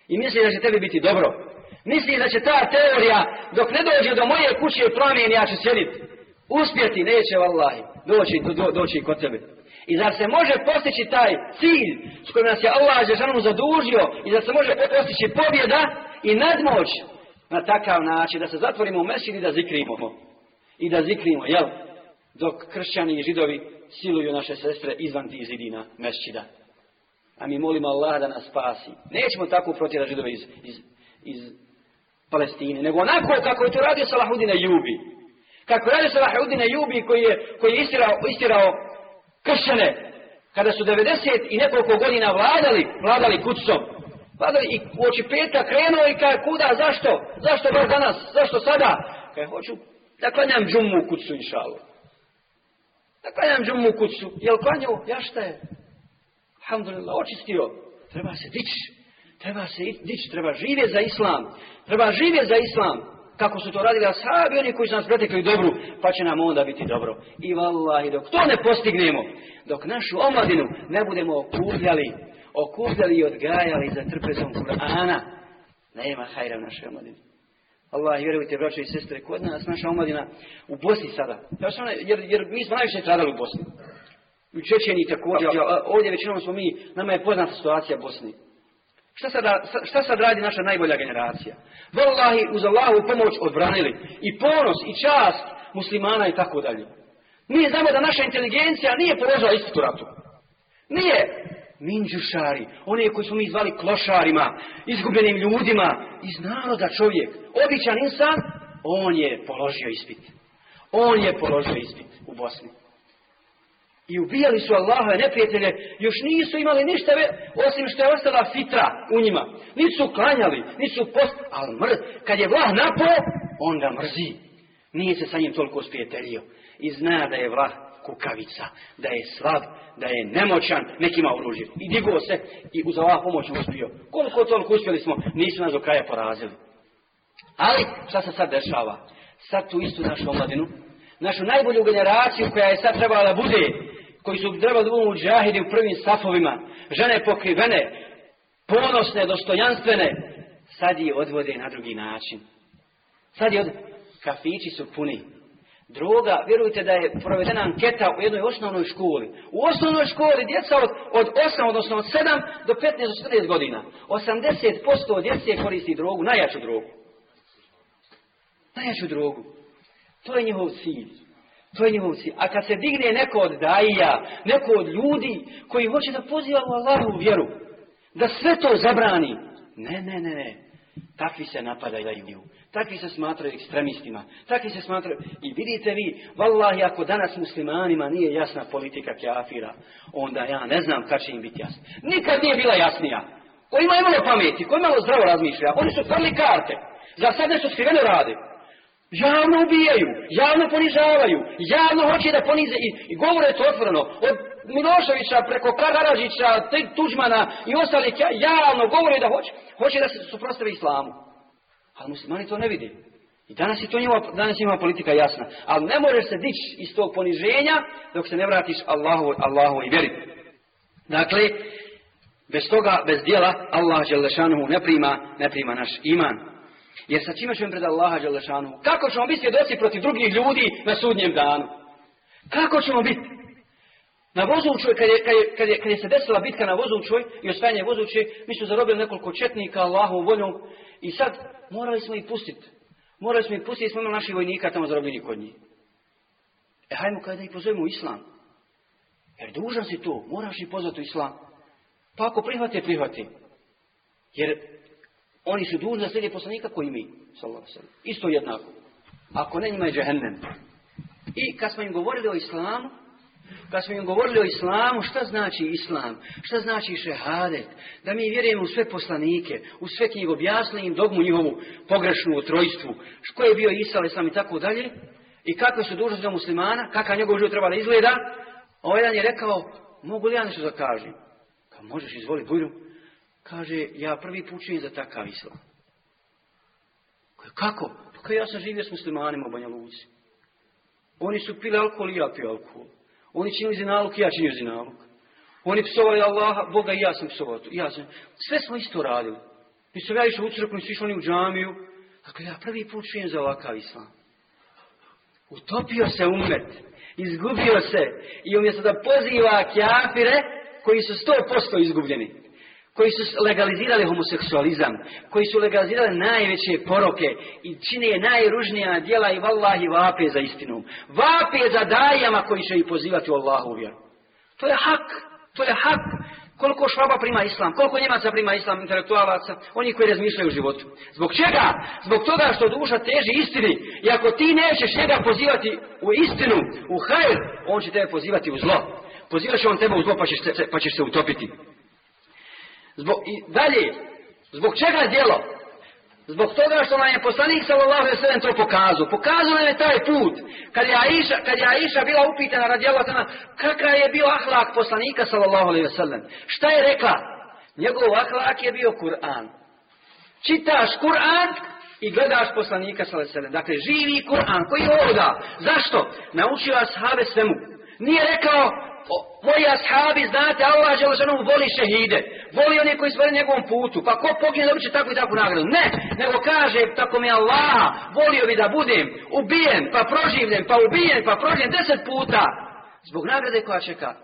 I misli da će tebi biti dobro. Misli da će ta teorija, dok ne dođe do moje kuće i promjeni, ja ću sjedit. Uspjeti neće, vallahi, doći, do, doći kod tebe. I zar se može postići taj cilj s kojim nas je Allah zadužio i da se može postići pobjeda i nadmoć na takav način da se zatvorimo u mesin i da zikrimo. I da zikrimo, jel? dok kršćani i židovi siluju naše sestre izvan tih zidina mešćida. A mi molimo Allah da nas spasi. Nećemo tako protjera židove iz, iz, iz Palestine, nego onako kako je to radio Salahudine Jubi. Kako radio Salahudine Jubi koji je, koji je istirao, istirao kršćane kada su 90 i nekoliko godina vladali, vladali kucom. Vladali i u oči peta krenuo i kuda, zašto? Zašto baš danas? Zašto sada? Kaj hoću da klanjam džumu kucu inšalu. Da klanjam džumu u kuću. Jel klanjao? Ja šta je? Alhamdulillah, očistio. Treba se dići. Treba se dići. Treba živjeti za islam. Treba živjeti za islam kako su to radili ashabi, oni koji su nas pretekli dobru, pa će nam onda biti dobro. I vallahi, dok to ne postignemo, dok našu omladinu ne budemo okupljali, okupljali i odgajali za trpezom Kur'ana, nema hajra u našoj omladini. Allah, vjerujte, braće i sestre, kod nas, naša omladina u Bosni sada. Ono, jer, jer mi smo najviše stradali u Bosni. U Čečeni također. Ovdje većinom smo mi, nama je poznata situacija Bosni. Šta sad, šta radi naša najbolja generacija? Wallahi, uz Allahu pomoć odbranili. I ponos, i čast muslimana i tako dalje. Mi znamo da naša inteligencija nije položila istu ratu. Nije minđušari, one koji smo mi zvali klošarima, izgubljenim ljudima, iz naroda čovjek, običan insan, on je položio ispit. On je položio ispit u Bosni. I ubijali su Allahove neprijatelje, još nisu imali ništa osim što je ostala fitra u njima. Nisu klanjali, nisu post, ali mrz, kad je vlah napao, on ga mrzi. Nije se sa njim toliko sprijateljio. I zna da je vlah kukavica, da je slab, da je nemoćan, nekima oružje. I digo se i uz ova pomoć uspio. Koliko toliko uspjeli smo, nisu nas do kraja porazili. Ali, šta se sad dešava? Sad tu istu našu omladinu, našu najbolju generaciju koja je sad trebala da bude, koji su trebali da budu džahidi u prvim safovima, žene pokrivene, ponosne, dostojanstvene, sad je odvode na drugi način. Sad je od... Kafići su puni, Droga, vjerujte da je provedena anketa u jednoj osnovnoj školi. U osnovnoj školi djeca od, od 8, odnosno od 7 do 15 do 14 godina. 80% djece koristi drogu, najjaču drogu. Najjaču drogu. To je njihov cilj. To je njihov cilj. A kad se digne neko od daija, neko od ljudi koji hoće da poziva u Allahu vjeru, da sve to zabrani. Ne, ne, ne, ne. Takvi se napadaju. Takvi se smatraju ekstremistima. Takvi se smatraju... I vidite vi, vallahi, ako danas muslimanima nije jasna politika kjafira, onda ja ne znam kad će im biti jasna. Nikad nije bila jasnija. Ko ima imalo pameti, ko imalo zdravo razmišlja, oni su prli karte. Za sad nešto skriveno rade. Javno ubijaju, javno ponižavaju, javno hoće da ponize i, i govore to otvoreno. Od Miloševića, preko Karadžića, Tuđmana i ostalih javno govore da hoće, hoće da se suprostavi islamu. Ali muslimani to ne vidi. I danas je to njima, danas njima politika jasna. Ali ne možeš se dići iz tog poniženja dok se ne vratiš Allahu, Allahu i vjeri. Dakle, bez toga, bez dijela, Allah ne prima, ne prima naš iman. Jer sa čime ćemo pred Allaha Kako ćemo biti svjedoci protiv drugih ljudi na sudnjem danu? Kako ćemo biti? Na Vozučoj, kad je, kad, kad, se desila bitka na Vozućoj i osvajanje Vozuće, mi smo zarobili nekoliko četnika allahu, voljom i sad morali smo ih pustiti. Morali smo ih pustiti smo imali naših vojnika tamo zarobljeni kod njih. E hajmo kada ih pozovemo u Islam. Jer dužan si tu, moraš ih pozvati u Islam. Pa ako prihvate, prihvati. Jer oni su dužni da slijede poslanika koji mi. Isto jednako. Ako ne, njima je I kad smo im govorili o Islamu, kad smo im govorili o islamu, šta znači islam? Šta znači šehadet? Da mi vjerujemo u sve poslanike, u sve knjige, objasne im dogmu njihovu pogrešnu o trojstvu. ško je bio Isal islam i tako dalje? I kakve su dužnosti do muslimana? Kakav njegov život treba da izgleda? A ovaj dan je rekao, mogu li ja nešto da kažem? Kao, možeš izvoli bujru. Kaže, ja prvi put za takav islam. Kaj, kako? Pa ja sam živio s muslimanima u Banja Luci. Oni su pili alkohol i ja alkohol. Oni činili zinalog i ja činio zinalog. Oni psovali Allaha, Boga i ja sam psovao Sve smo isto radili. Nisam ja išao u crkvu, nisam išao ni u džamiju. Dakle, ja prvi put čujem za ovakav islam. Utopio se umet. Izgubio se. I on je sada poziva kjafire koji su sto posto izgubljeni koji su legalizirali homoseksualizam, koji su legalizirali najveće poroke i čine je najružnija djela i vallahi i vape za istinu. Vape za dajama koji će ih pozivati u Allahu To je hak, to je hak. Koliko švaba prima islam, koliko njemaca prima islam, intelektualaca, oni koji razmišljaju u životu. Zbog čega? Zbog toga što duša teži istini. I ako ti nećeš njega pozivati u istinu, u hajr, on će tebe pozivati u zlo. Pozivaš on tebe u zlo pa ćeš se, pa ćeš se utopiti. Zbog, I dalje, zbog čega je djelo? Zbog toga što nam je poslanik sallallahu alejhi to pokazao. Pokazao nam je taj put. Kad je Aisha, kad je Aisha bila upitana radijallahu anha kakav je bio ahlak poslanika sallallahu alejhi ve Šta je rekla? Njegov ahlak je bio Kur'an. Čitaš Kur'an i gledaš poslanika sallallahu alejhi Dakle živi Kur'an koji je ovoga. Zašto? Naučio ashabe svemu. Nije rekao moji ashabi, znate, Allah Želešanu voli šehide, voli one koji izvore njegovom putu, pa ko pogine dobit će takvu i takvu nagradu. Ne, nego kaže, tako mi Allah, volio bi da budem ubijen, pa proživljen, pa ubijen, pa proživljen deset puta, zbog nagrade koja čeka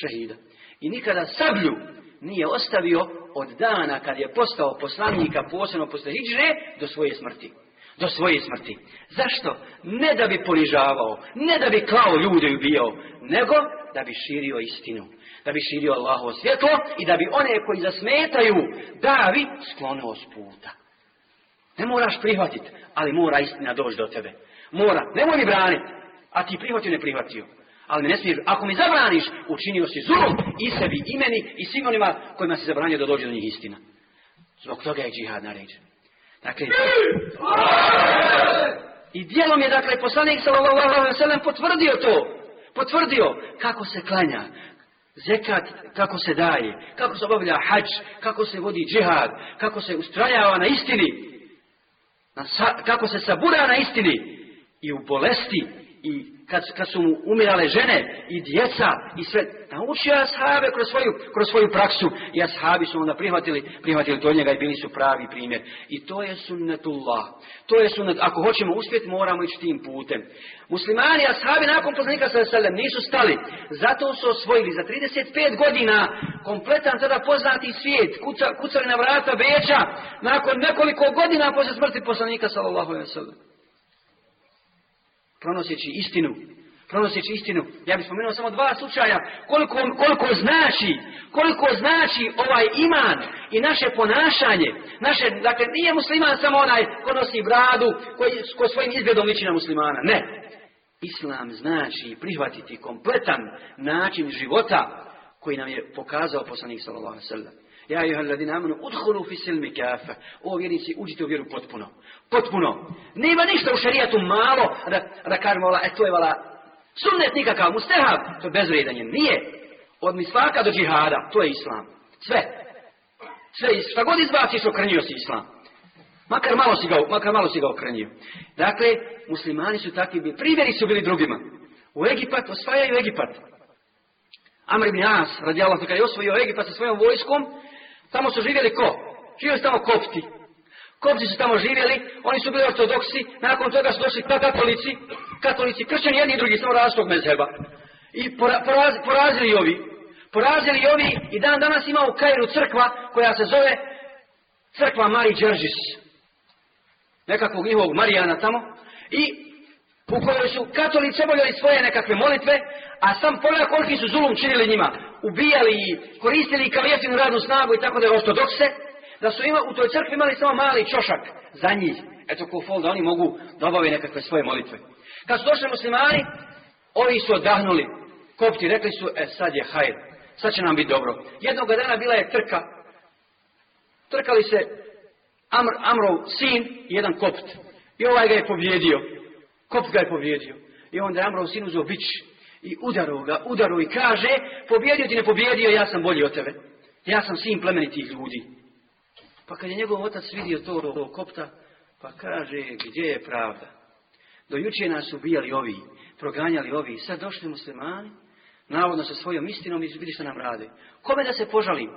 šehida. I nikada sablju nije ostavio od dana kad je postao poslanika, posebno posle Hidžre, do svoje smrti do svoje smrti. Zašto? Ne da bi ponižavao, ne da bi klao ljude i ubijao, nego da bi širio istinu, da bi širio Allahovo svjetlo i da bi one koji zasmetaju davi sklonio s puta. Ne moraš prihvatiti, ali mora istina doći do tebe. Mora, nemoj mi braniti, a ti prihvatio ne prihvatio. Ali ne smiješ, ako mi zabraniš, učinio si zulom i sebi, i meni, i svim onima kojima si zabranio da dođe do njih istina. Zbog toga je džihad naređen. Dakle, i dijelom je, dakle, poslanik sallallahu potvrdio to. Potvrdio kako se klanja, zekat kako se daje, kako se obavlja hač, kako se vodi džihad, kako se ustrajava na istini, na kako se sabura na istini i u bolesti i kad, su mu umirale žene i djeca i sve, naučio je kroz svoju, kroz svoju praksu i ashabi su onda prihvatili, prihvatili to njega i bili su pravi primjer. I to je sunnetullah. To je sunnet, ako hoćemo uspjeti moramo ići tim putem. Muslimani ashabi nakon poslanika sallam nisu stali, zato su osvojili za 35 godina kompletan tada poznati svijet, kuca, kucali na vrata Beća, nakon nekoliko godina poslije smrti poslanika sallallahu sallam pronoseći istinu. Pronoseći istinu. Ja bih spomenuo samo dva slučaja. Koliko, koliko znači, koliko znači ovaj iman i naše ponašanje. Naše, dakle, nije musliman samo onaj ko nosi bradu, koji ko svojim izgledom liči na muslimana. Ne. Islam znači prihvatiti kompletan način života koji nam je pokazao poslanik sallallahu alejhi ve sellem. Ja ayyuhalladhina amanu udkhulu fi silmi kafe O vjernici, uđite u vjeru potpuno. Potpuno. Nema ništa u šarijatu malo da, da kažemo, e to je vala sunnet nikakav, mustehab, to je bezvrijedan Nije. Od mislaka do džihada, to je islam. Sve. Sve, šta god izbaciš, okrnio si islam. Makar malo si ga, makar malo si ga Dakle, muslimani su takvi bili. Primjeri su bili drugima. U Egipat osvajaju Egipat. Amr ibn As, radijallahu kada je osvojio Egipat sa svojom vojskom, tamo su živjeli ko? Živjeli su tamo kopti. Kopci su tamo živjeli, oni su bili ortodoksi, nakon toga su došli katolici, katolici, kršćani jedni i drugi, samo različnog mezheba. I poraz, porazili ovi. Porazili ovi i dan danas ima u Kairu crkva koja se zove crkva Mari Đeržis. Nekakvog njihovog Marijana tamo. I u kojoj su katolici i svoje nekakve molitve, a sam pola koliki su zulum činili njima. Ubijali i koristili kalijefinu radnu snagu i tako da je ortodokse da su ima, u toj crkvi imali samo mali čošak za njih. Eto ko fol, da oni mogu da obave nekakve svoje molitve. Kad su došli muslimani, ovi su odahnuli. Kopti rekli su, e sad je hajr, sad će nam biti dobro. Jednoga dana bila je trka. Trkali se Amr, Amrov sin i jedan kopt. I ovaj ga je pobjedio. Kopt ga je pobjedio. I onda je Amrov sin uzeo bić i udaro ga, udaro i kaže, pobjedio ti ne pobjedio, ja sam bolji od tebe. Ja sam sin plemenitih ljudi. Pa kad je njegov otac vidio to kopta, pa kaže, gdje je pravda? Do juče nas ubijali ovi, proganjali ovi, sad došli muslimani, navodno sa svojom istinom i vidi što nam rade. Kome da se požalim?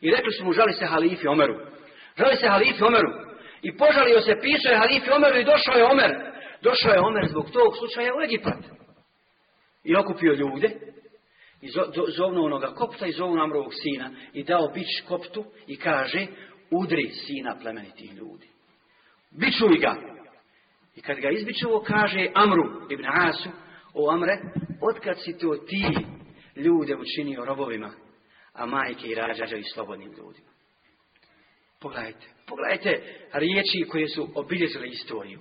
I rekli su mu, žali se halifi Omeru. Žali se halifi Omeru. I požalio se, pisao je halifi Omeru i došao je Omer. Došao je Omer zbog tog slučaja u Egipat. I okupio ljude, i zovnu onoga kopta i zovno Amrovog sina i dao bić koptu i kaže udri sina plemenitih ljudi. Bičuj ga. I kad ga izbičuo, kaže Amru ibn Asu, o Amre, otkad si to ti ljude učinio robovima, a majke i rađađa i slobodnim ljudima. Pogledajte, pogledajte riječi koje su obilježile istoriju.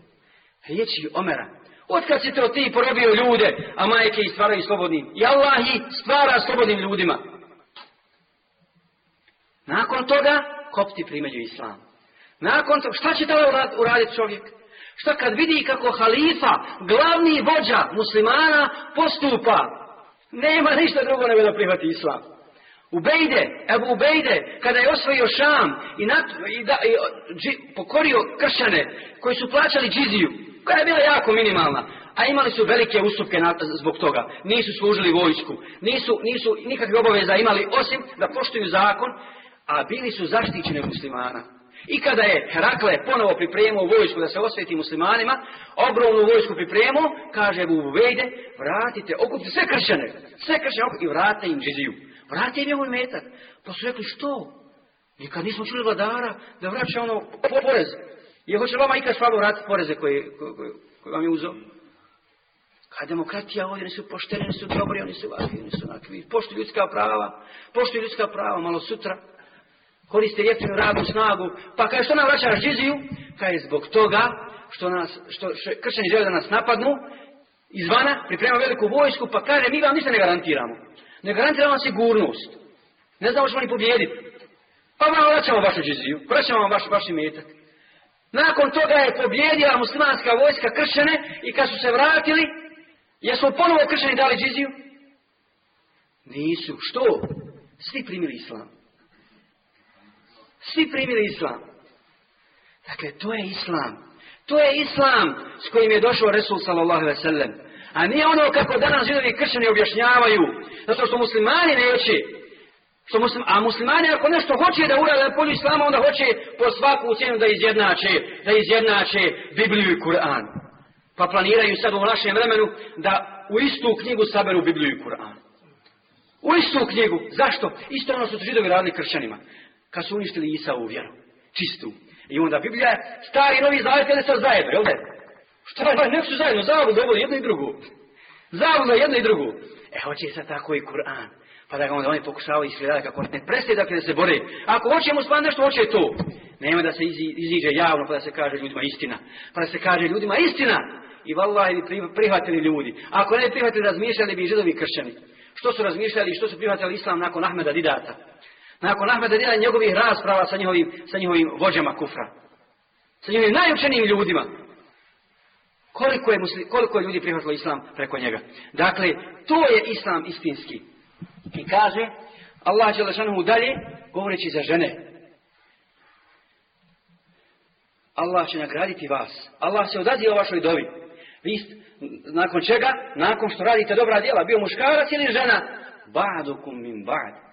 Riječi Omera. Otkad si to ti porobio ljude, a majke i stvaraju slobodnim. I Allah i stvara slobodnim ljudima. Nakon toga, kopti primelju islam. Nakon toga, šta će to uraditi čovjek? Šta kad vidi kako halifa, glavni vođa muslimana, postupa? Nema ništa drugo nego da prihvati islam. Ubejde, evo Ubejde, kada je osvojio Šam i, nat, i, pokorio kršane koji su plaćali džiziju, koja je bila jako minimalna, a imali su velike ustupke zbog toga. Nisu služili vojsku, nisu, nisu nikakve obaveza imali, osim da poštuju zakon a bili su zaštićeni muslimana. I kada je Herakle ponovo pripremio vojsku da se osveti muslimanima, ogromnu vojsku pripremio, kaže mu uvejde, vratite, okupite sve kršene, sve okupite i vrate im džiziju. Vrate im ovaj metak. Pa su rekli, što? Nikad nismo čuli vladara da vraća ono porez. Je hoće vama ikad hvala vratiti poreze koje, vam je uzeo? A demokratija ovdje, oni su pošteni, nisu su dobri, oni su vaki, oni su onakvi. Poštuju ljudska prava, pošto ljudska prava, malo sutra koriste jeftinu radnu snagu, pa kaže što nam vraćaš džiziju? Kaže zbog toga što, nas, što, kršćani žele da nas napadnu izvana, priprema veliku vojsku, pa kaže mi vam ništa ne garantiramo. Ne garantiramo sigurnost. Ne znamo što oni pobijediti. Pa vam vraćamo vašu džiziju, vraćamo vam vaš, vaš imetak. Nakon toga je pobjedila muslimanska vojska kršćane i kad su se vratili, jesu ponovo kršćani dali džiziju? Nisu. Što? Svi primili islam. Svi primili islam. Dakle, to je islam. To je islam s kojim je došao Resul sallallahu alaihi sellem. A nije ono kako danas židovi kršćani objašnjavaju. Zato što muslimani neće. Što a muslimani ako nešto hoće da urade na polju islama, onda hoće po svaku cijenu da izjednače, da izjednače Bibliju i Kur'an. Pa planiraju sad u našem vremenu da u istu knjigu saberu Bibliju i Kur'an. U istu knjigu. Zašto? Isto ono su židovi radili kršćanima. Kad su uništili Isa u vjeru. Čistu. I onda Biblija stari i novi zavet jedne sad zajedno, jel ne? Šta je, nek su zajedno, zavu jedno i drugu. za jedno i drugu. E, hoće sad tako i Kur'an. Pa da ga onda oni pokušavaju isgledati kako ne prestaje dakle da se bore. Ako hoće musliman nešto, hoće to. Nema da se iziđe javno pa da se kaže ljudima istina. Pa da se kaže ljudima istina. I vallaha bi prihvatili ljudi. Ako ne prihvatili, razmišljali bi i židovi kršćani. Što su razmišljali i što su prihvatili islam nakon Ahmeda Didata? Nakon Ahmeda njegovih rasprava sa njihovim, sa njihovim vođama kufra. Sa njihovim najučenijim ljudima. Koliko je, koliko ljudi prihvatilo islam preko njega. Dakle, to je islam istinski. I kaže, Allah Đelešanu dalje, govoreći za žene. Allah će nagraditi vas. Allah se o vašoj dobi. Vi nakon čega? Nakon što radite dobra djela, bio muškarac ili žena, ba'dukum min ba'd.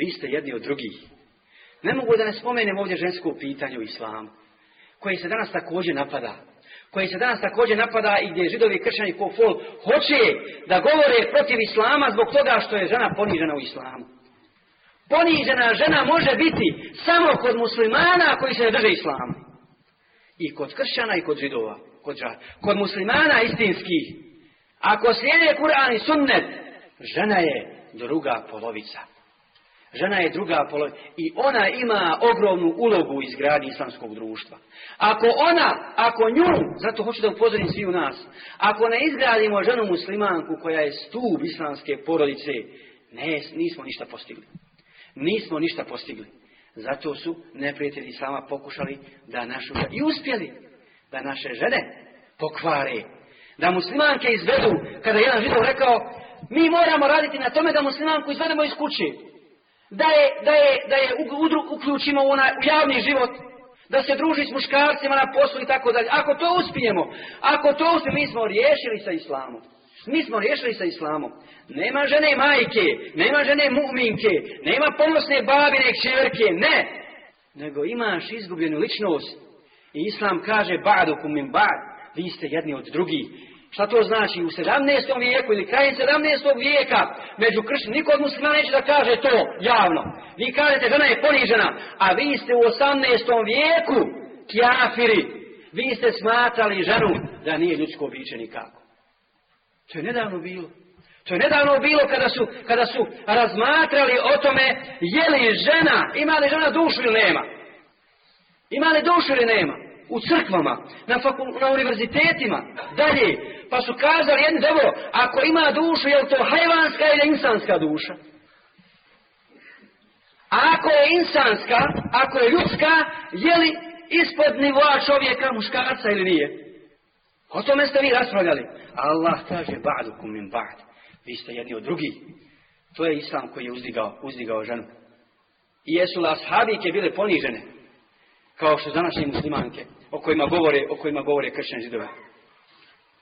Vi ste jedni od drugih. Ne mogu da ne spomenem ovdje žensko pitanje u islamu, koje se danas također napada. Koje se danas također napada i gdje židovi kršćani kofol fol hoće da govore protiv islama zbog toga što je žena ponižena u islamu. Ponižena žena može biti samo kod muslimana koji se drže islamu. I kod kršćana i kod židova. Kod, kod muslimana istinskih. Ako slijede Kur'an i sunnet, žena je druga polovica. Žena je druga polovica I ona ima ogromnu ulogu u izgradnji islamskog društva. Ako ona, ako nju, zato hoću da upozorim svi u nas, ako ne izgradimo ženu muslimanku koja je stup islamske porodice, ne, nismo ništa postigli. Nismo ništa postigli. Zato su neprijatelji sama pokušali da našu i uspjeli da naše žene pokvare. Da muslimanke izvedu, kada je jedan židov rekao, mi moramo raditi na tome da muslimanku izvedemo iz kuće da je, da je, da je uključimo u, javni život, da se druži s muškarcima na poslu i tako dalje. Ako to uspijemo, ako to uspijemo, mi smo riješili sa islamom. Mi smo riješili sa islamom. Nema žene majke, nema žene mu'minke, nema pomosne babine kćerke, ne. Nego imaš izgubljenu ličnost. I islam kaže, badu kumim, ba'd, vi ste jedni od drugih. Šta to znači? U 17. vijeku ili krajem 17. vijeka među kršćanima niko od muslima neće da kaže to javno. Vi kažete žena je ponižena, a vi ste u 18. vijeku kjafiri. Vi ste smatrali ženu da nije ljudsko biće nikako. To je nedavno bilo. To je nedavno bilo kada su, kada su razmatrali o tome je li žena, ima li žena dušu ili nema. Ima li dušu ili nema. U crkvama, na, na univerzitetima, dalje, pa su kazali jedni, dobro, ako ima dušu, je li to hajvanska ili insanska duša? A ako je insanska, ako je ljudska, je li ispod nivoa čovjeka muškarca ili nije? O tome ste vi raspravljali. Allah kaže, ba'dukum min ba'd. Vi ste jedni od drugih. To je islam koji je uzdigao, uzdigao ženu. I jesu las habike bile ponižene? Kao što današnje muslimanke, o kojima govore, o kojima govore kršćan židova.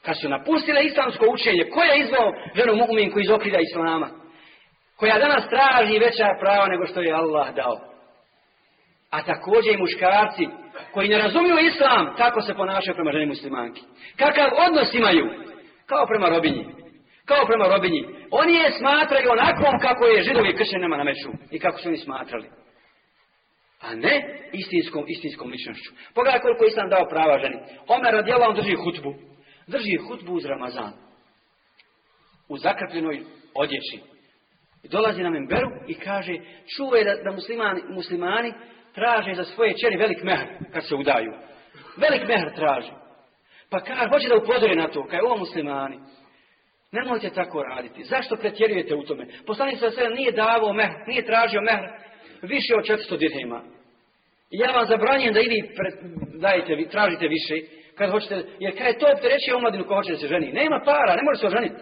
Kad su napustile islamsko učenje, ko je izveo ženu mu'minku iz okrida islama? Koja danas traži veća prava nego što je Allah dao. A također i muškarci koji ne razumiju islam, kako se ponašaju prema ženi muslimanki. Kakav odnos imaju? Kao prema robinji. Kao prema robinji. Oni je smatraju onakvom kako je židovi na meču. i kako su oni smatrali. A ne istinskom, istinskom ličnošću. Pogledaj koliko islam dao prava ženi. Omer on drži hutbu. Drži hutbu uz Ramazan. U zakrpljenoj odjeći. dolazi na memberu i kaže, čuje da, da muslimani, muslimani traže za svoje čeri velik mehr kad se udaju. Velik mehr traži. Pa kaže, hoće da upozori na to, kaj ovo muslimani. Ne možete tako raditi. Zašto pretjerujete u tome? Poslanik se sve nije davao mehr, nije tražio mehr više od 400 I Ja vam zabranjem da i vi pre, dajete, tražite više kad hoćete, jer kaj to opterećuje omladinu ko hoće da se ženi. Nema para, ne može se oženiti.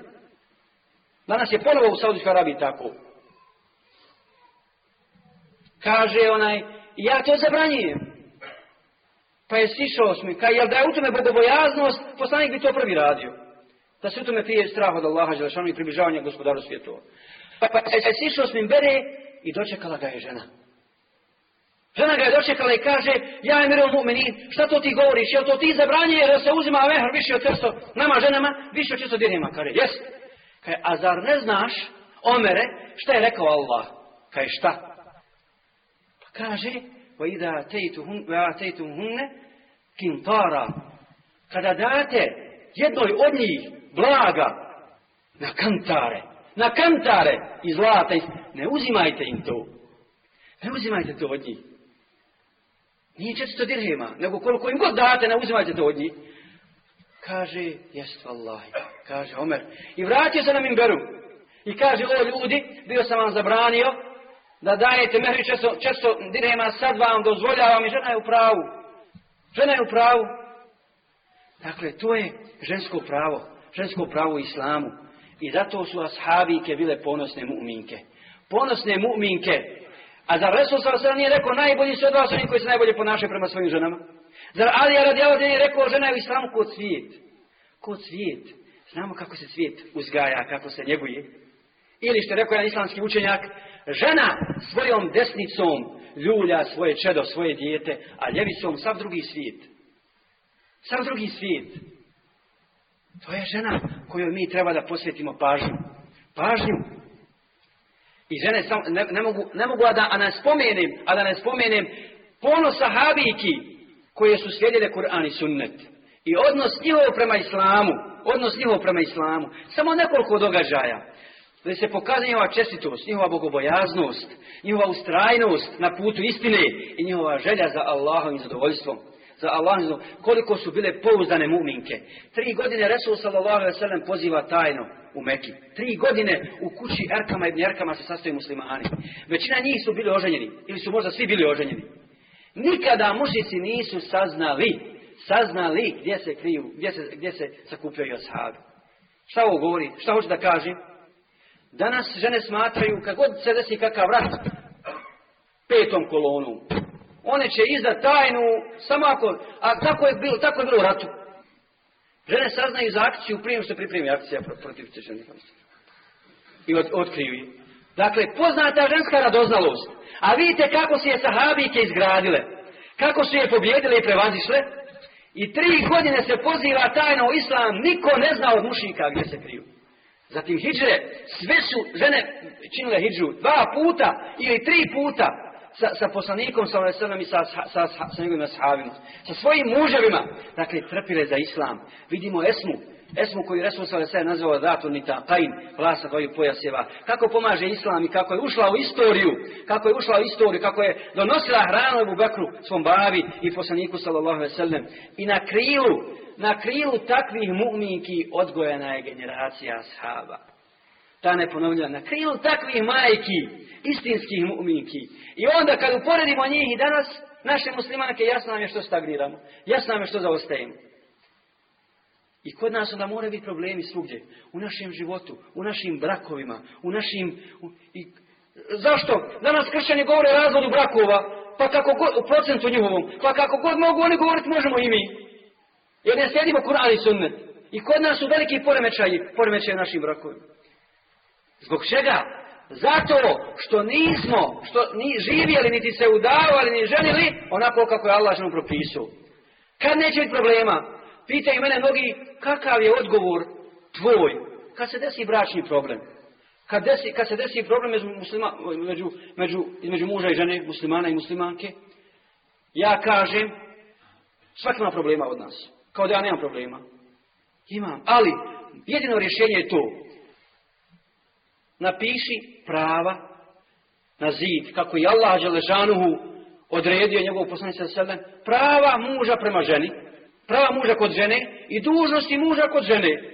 Danas je ponovo u Saudijskoj Arabiji tako. Kaže onaj, ja to zabranjujem. Pa je sišao smo, kaj, jel da je u tome bogobojaznost, poslanik bi to prvi radio. Da se u tome pije strah od Allaha i približavanja gospodaru svijetu. Pa, pa, pa, pa je sišao s bere i dočekala ga je žena. Žena ga je dočekala i kaže, ja mirom meni, šta to ti govoriš, jel to ti zabranje da se uzima mehr više od 300, nama ženama, više od 300 dirhima. Kaže, jes. Kaže, a zar ne znaš, Omere, šta je rekao Allah? Kaže, šta? Pa kaže, va ida hunne, kintara. Kada date jednoj od njih blaga na kantare, na kantare i zlata, ne uzimajte im to. Ne uzimajte to od njih. Nije 400 dirhima, nego koliko im god date, ne uzimajte to njih. Kaže, jest Allah, kaže Omer. I vratio se na minberu. I kaže, o ljudi, bio sam vam zabranio da dajete mehri često dirhima, sad vam dozvoljavam i žena je u pravu. Žena je u pravu. Dakle, to je žensko pravo. Žensko pravo u islamu. I zato su ashabike bile ponosne mu'minke. Ponosne mu'minke a zar Resul nije rekao najbolji su od vas oni koji se najbolje ponašaju prema svojim ženama? Zar Alija radijalahu nije rekao žena je u islamu kod svijet? Kod svijet. Znamo kako se svijet uzgaja, kako se njeguje. Ili što je rekao jedan islamski učenjak, žena svojom desnicom ljulja svoje čedo, svoje dijete, a ljevicom sav drugi svijet. Sav drugi svijet. To je žena koju mi treba da posvetimo pažnju. Pažnju i žene ne, mogu, ne mogu a da a ne spomenem, a da ne spomenem ponos sahabiki koje su slijedile Kur'an i sunnet. I odnos njihovo prema islamu, odnos njihovo prema islamu. Samo nekoliko događaja. Da se pokazuje njihova čestitost, njihova bogobojaznost, njihova ustrajnost na putu istine i njihova želja za Allahom i zadovoljstvom za Allah koliko su bile pouzdane muminke. Tri godine Resul sallallahu alaihi sallam poziva tajno u Meki. Tri godine u kući Erkama i Erkama se sastoji muslimani. Većina njih su bili oženjeni ili su možda svi bili oženjeni. Nikada mušici nisu saznali, saznali gdje se kriju, gdje se, gdje se sakupljaju ashabi. Šta ovo govori? Šta hoće da kaže? Danas žene smatraju, kad god se desi kakav rat, petom kolonom, one će iza tajnu, samo ako, a tako je bilo, tako je bilo u ratu. Žene saznaju za akciju prije što pripremi akcija protiv tečenih I od, otkrivi. Dakle, poznata ženska radoznalost. A vidite kako su je sahabike izgradile. Kako su je pobjedile i prevazišle. I tri godine se poziva tajno u islam. Niko ne zna od mušnika gdje se kriju. Zatim hijdžre, Sve su žene činile hijđu dva puta ili tri puta sa, sa poslanikom sa i sa, sa, sa, njegovim ashabima, sa svojim muževima, dakle, trpile za islam. Vidimo Esmu, Esmu koju Resul sa sve nazvao Datunita, tajn, vlasa dvoju pojaseva. Kako pomaže islam i kako je ušla u istoriju, kako je ušla u istoriju, kako je donosila hranu u Bekru, svom bavi i poslaniku sallallahu I na krilu, na krilu takvih mu'minki odgojena je generacija ashaba ta neponovljiva na krilu takvih majki, istinskih mu'minki. I onda kad uporedimo njih i danas, naše muslimanke, jasno nam je što stagniramo, jasno nam je što zaostajemo. I kod nas onda moraju biti problemi svugdje. U našem životu, u našim brakovima, u našim... i, zašto? Danas kršćani govore o razvodu brakova, pa kako god, u procentu njihovom, pa kako god mogu oni govoriti, možemo i mi. Jer ne sjedimo Kur'an i I kod nas su veliki poremećaji, poremećaji našim brakovima. Zbog čega? Zato što nismo, što ni živjeli, niti se udavali, ni želili, onako kako je Allah Ženom propisao. Kad neće biti problema? Pitaju mene mnogi, kakav je odgovor tvoj? Kad se desi bračni problem? Kad, kad se desi problem između muslima, muža i žene, muslimana i muslimanke, ja kažem, svaki ima problema od nas. Kao da ja nemam problema. Imam. Ali, jedino rješenje je to napiši prava na zid, kako je Allah Želežanuhu odredio njegov poslanica sebe, prava muža prema ženi, prava muža kod žene i dužnosti muža kod žene.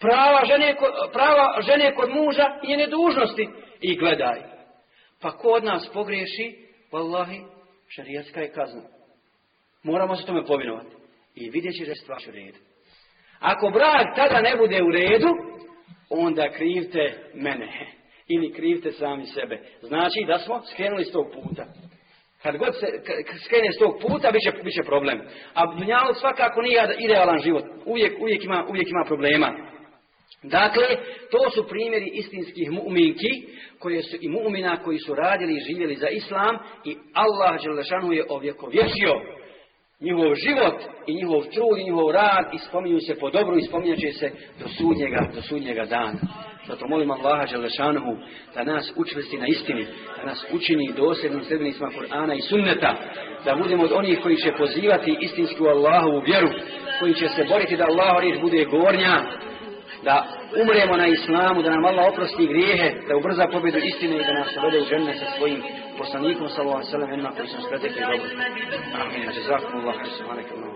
Prava žene, prava žene kod muža i njene dužnosti. I gledaj. Pa ko od nas pogriješi, vallahi, je kazna. Moramo se tome povinovati. I vidjet će da je u redu. Ako brak tada ne bude u redu, onda krivte mene ili krivte sami sebe. Znači da smo skrenuli s tog puta. Kad god se skrene s tog puta, bit će, problem. A dunjalog svakako nije idealan život. Uvijek, uvijek, ima, uvijek ima problema. Dakle, to su primjeri istinskih mu'minki, koje su i mu'mina koji su radili i živjeli za islam i Allah Đelešanu je vješio njihov život i njihov trud i njihov rad i spominju se po dobru i spominjat će se do sudnjega, do sudnjega dana. Zato molim Allaha Želešanuhu da nas učvrsti na istini, da nas učini dosljednim sredbenicima Kur'ana i sunneta, da budemo od onih koji će pozivati istinsku u vjeru, koji će se boriti da Allah riječ bude gornja, da umremo na islamu, da nam Allah oprosti grijehe, da ubrza pobjedu istine i da nas vode u žene sa svojim poslanikom sallallahu alejhi ve sellem koji su sve dobro. Amin. Jazakumullahu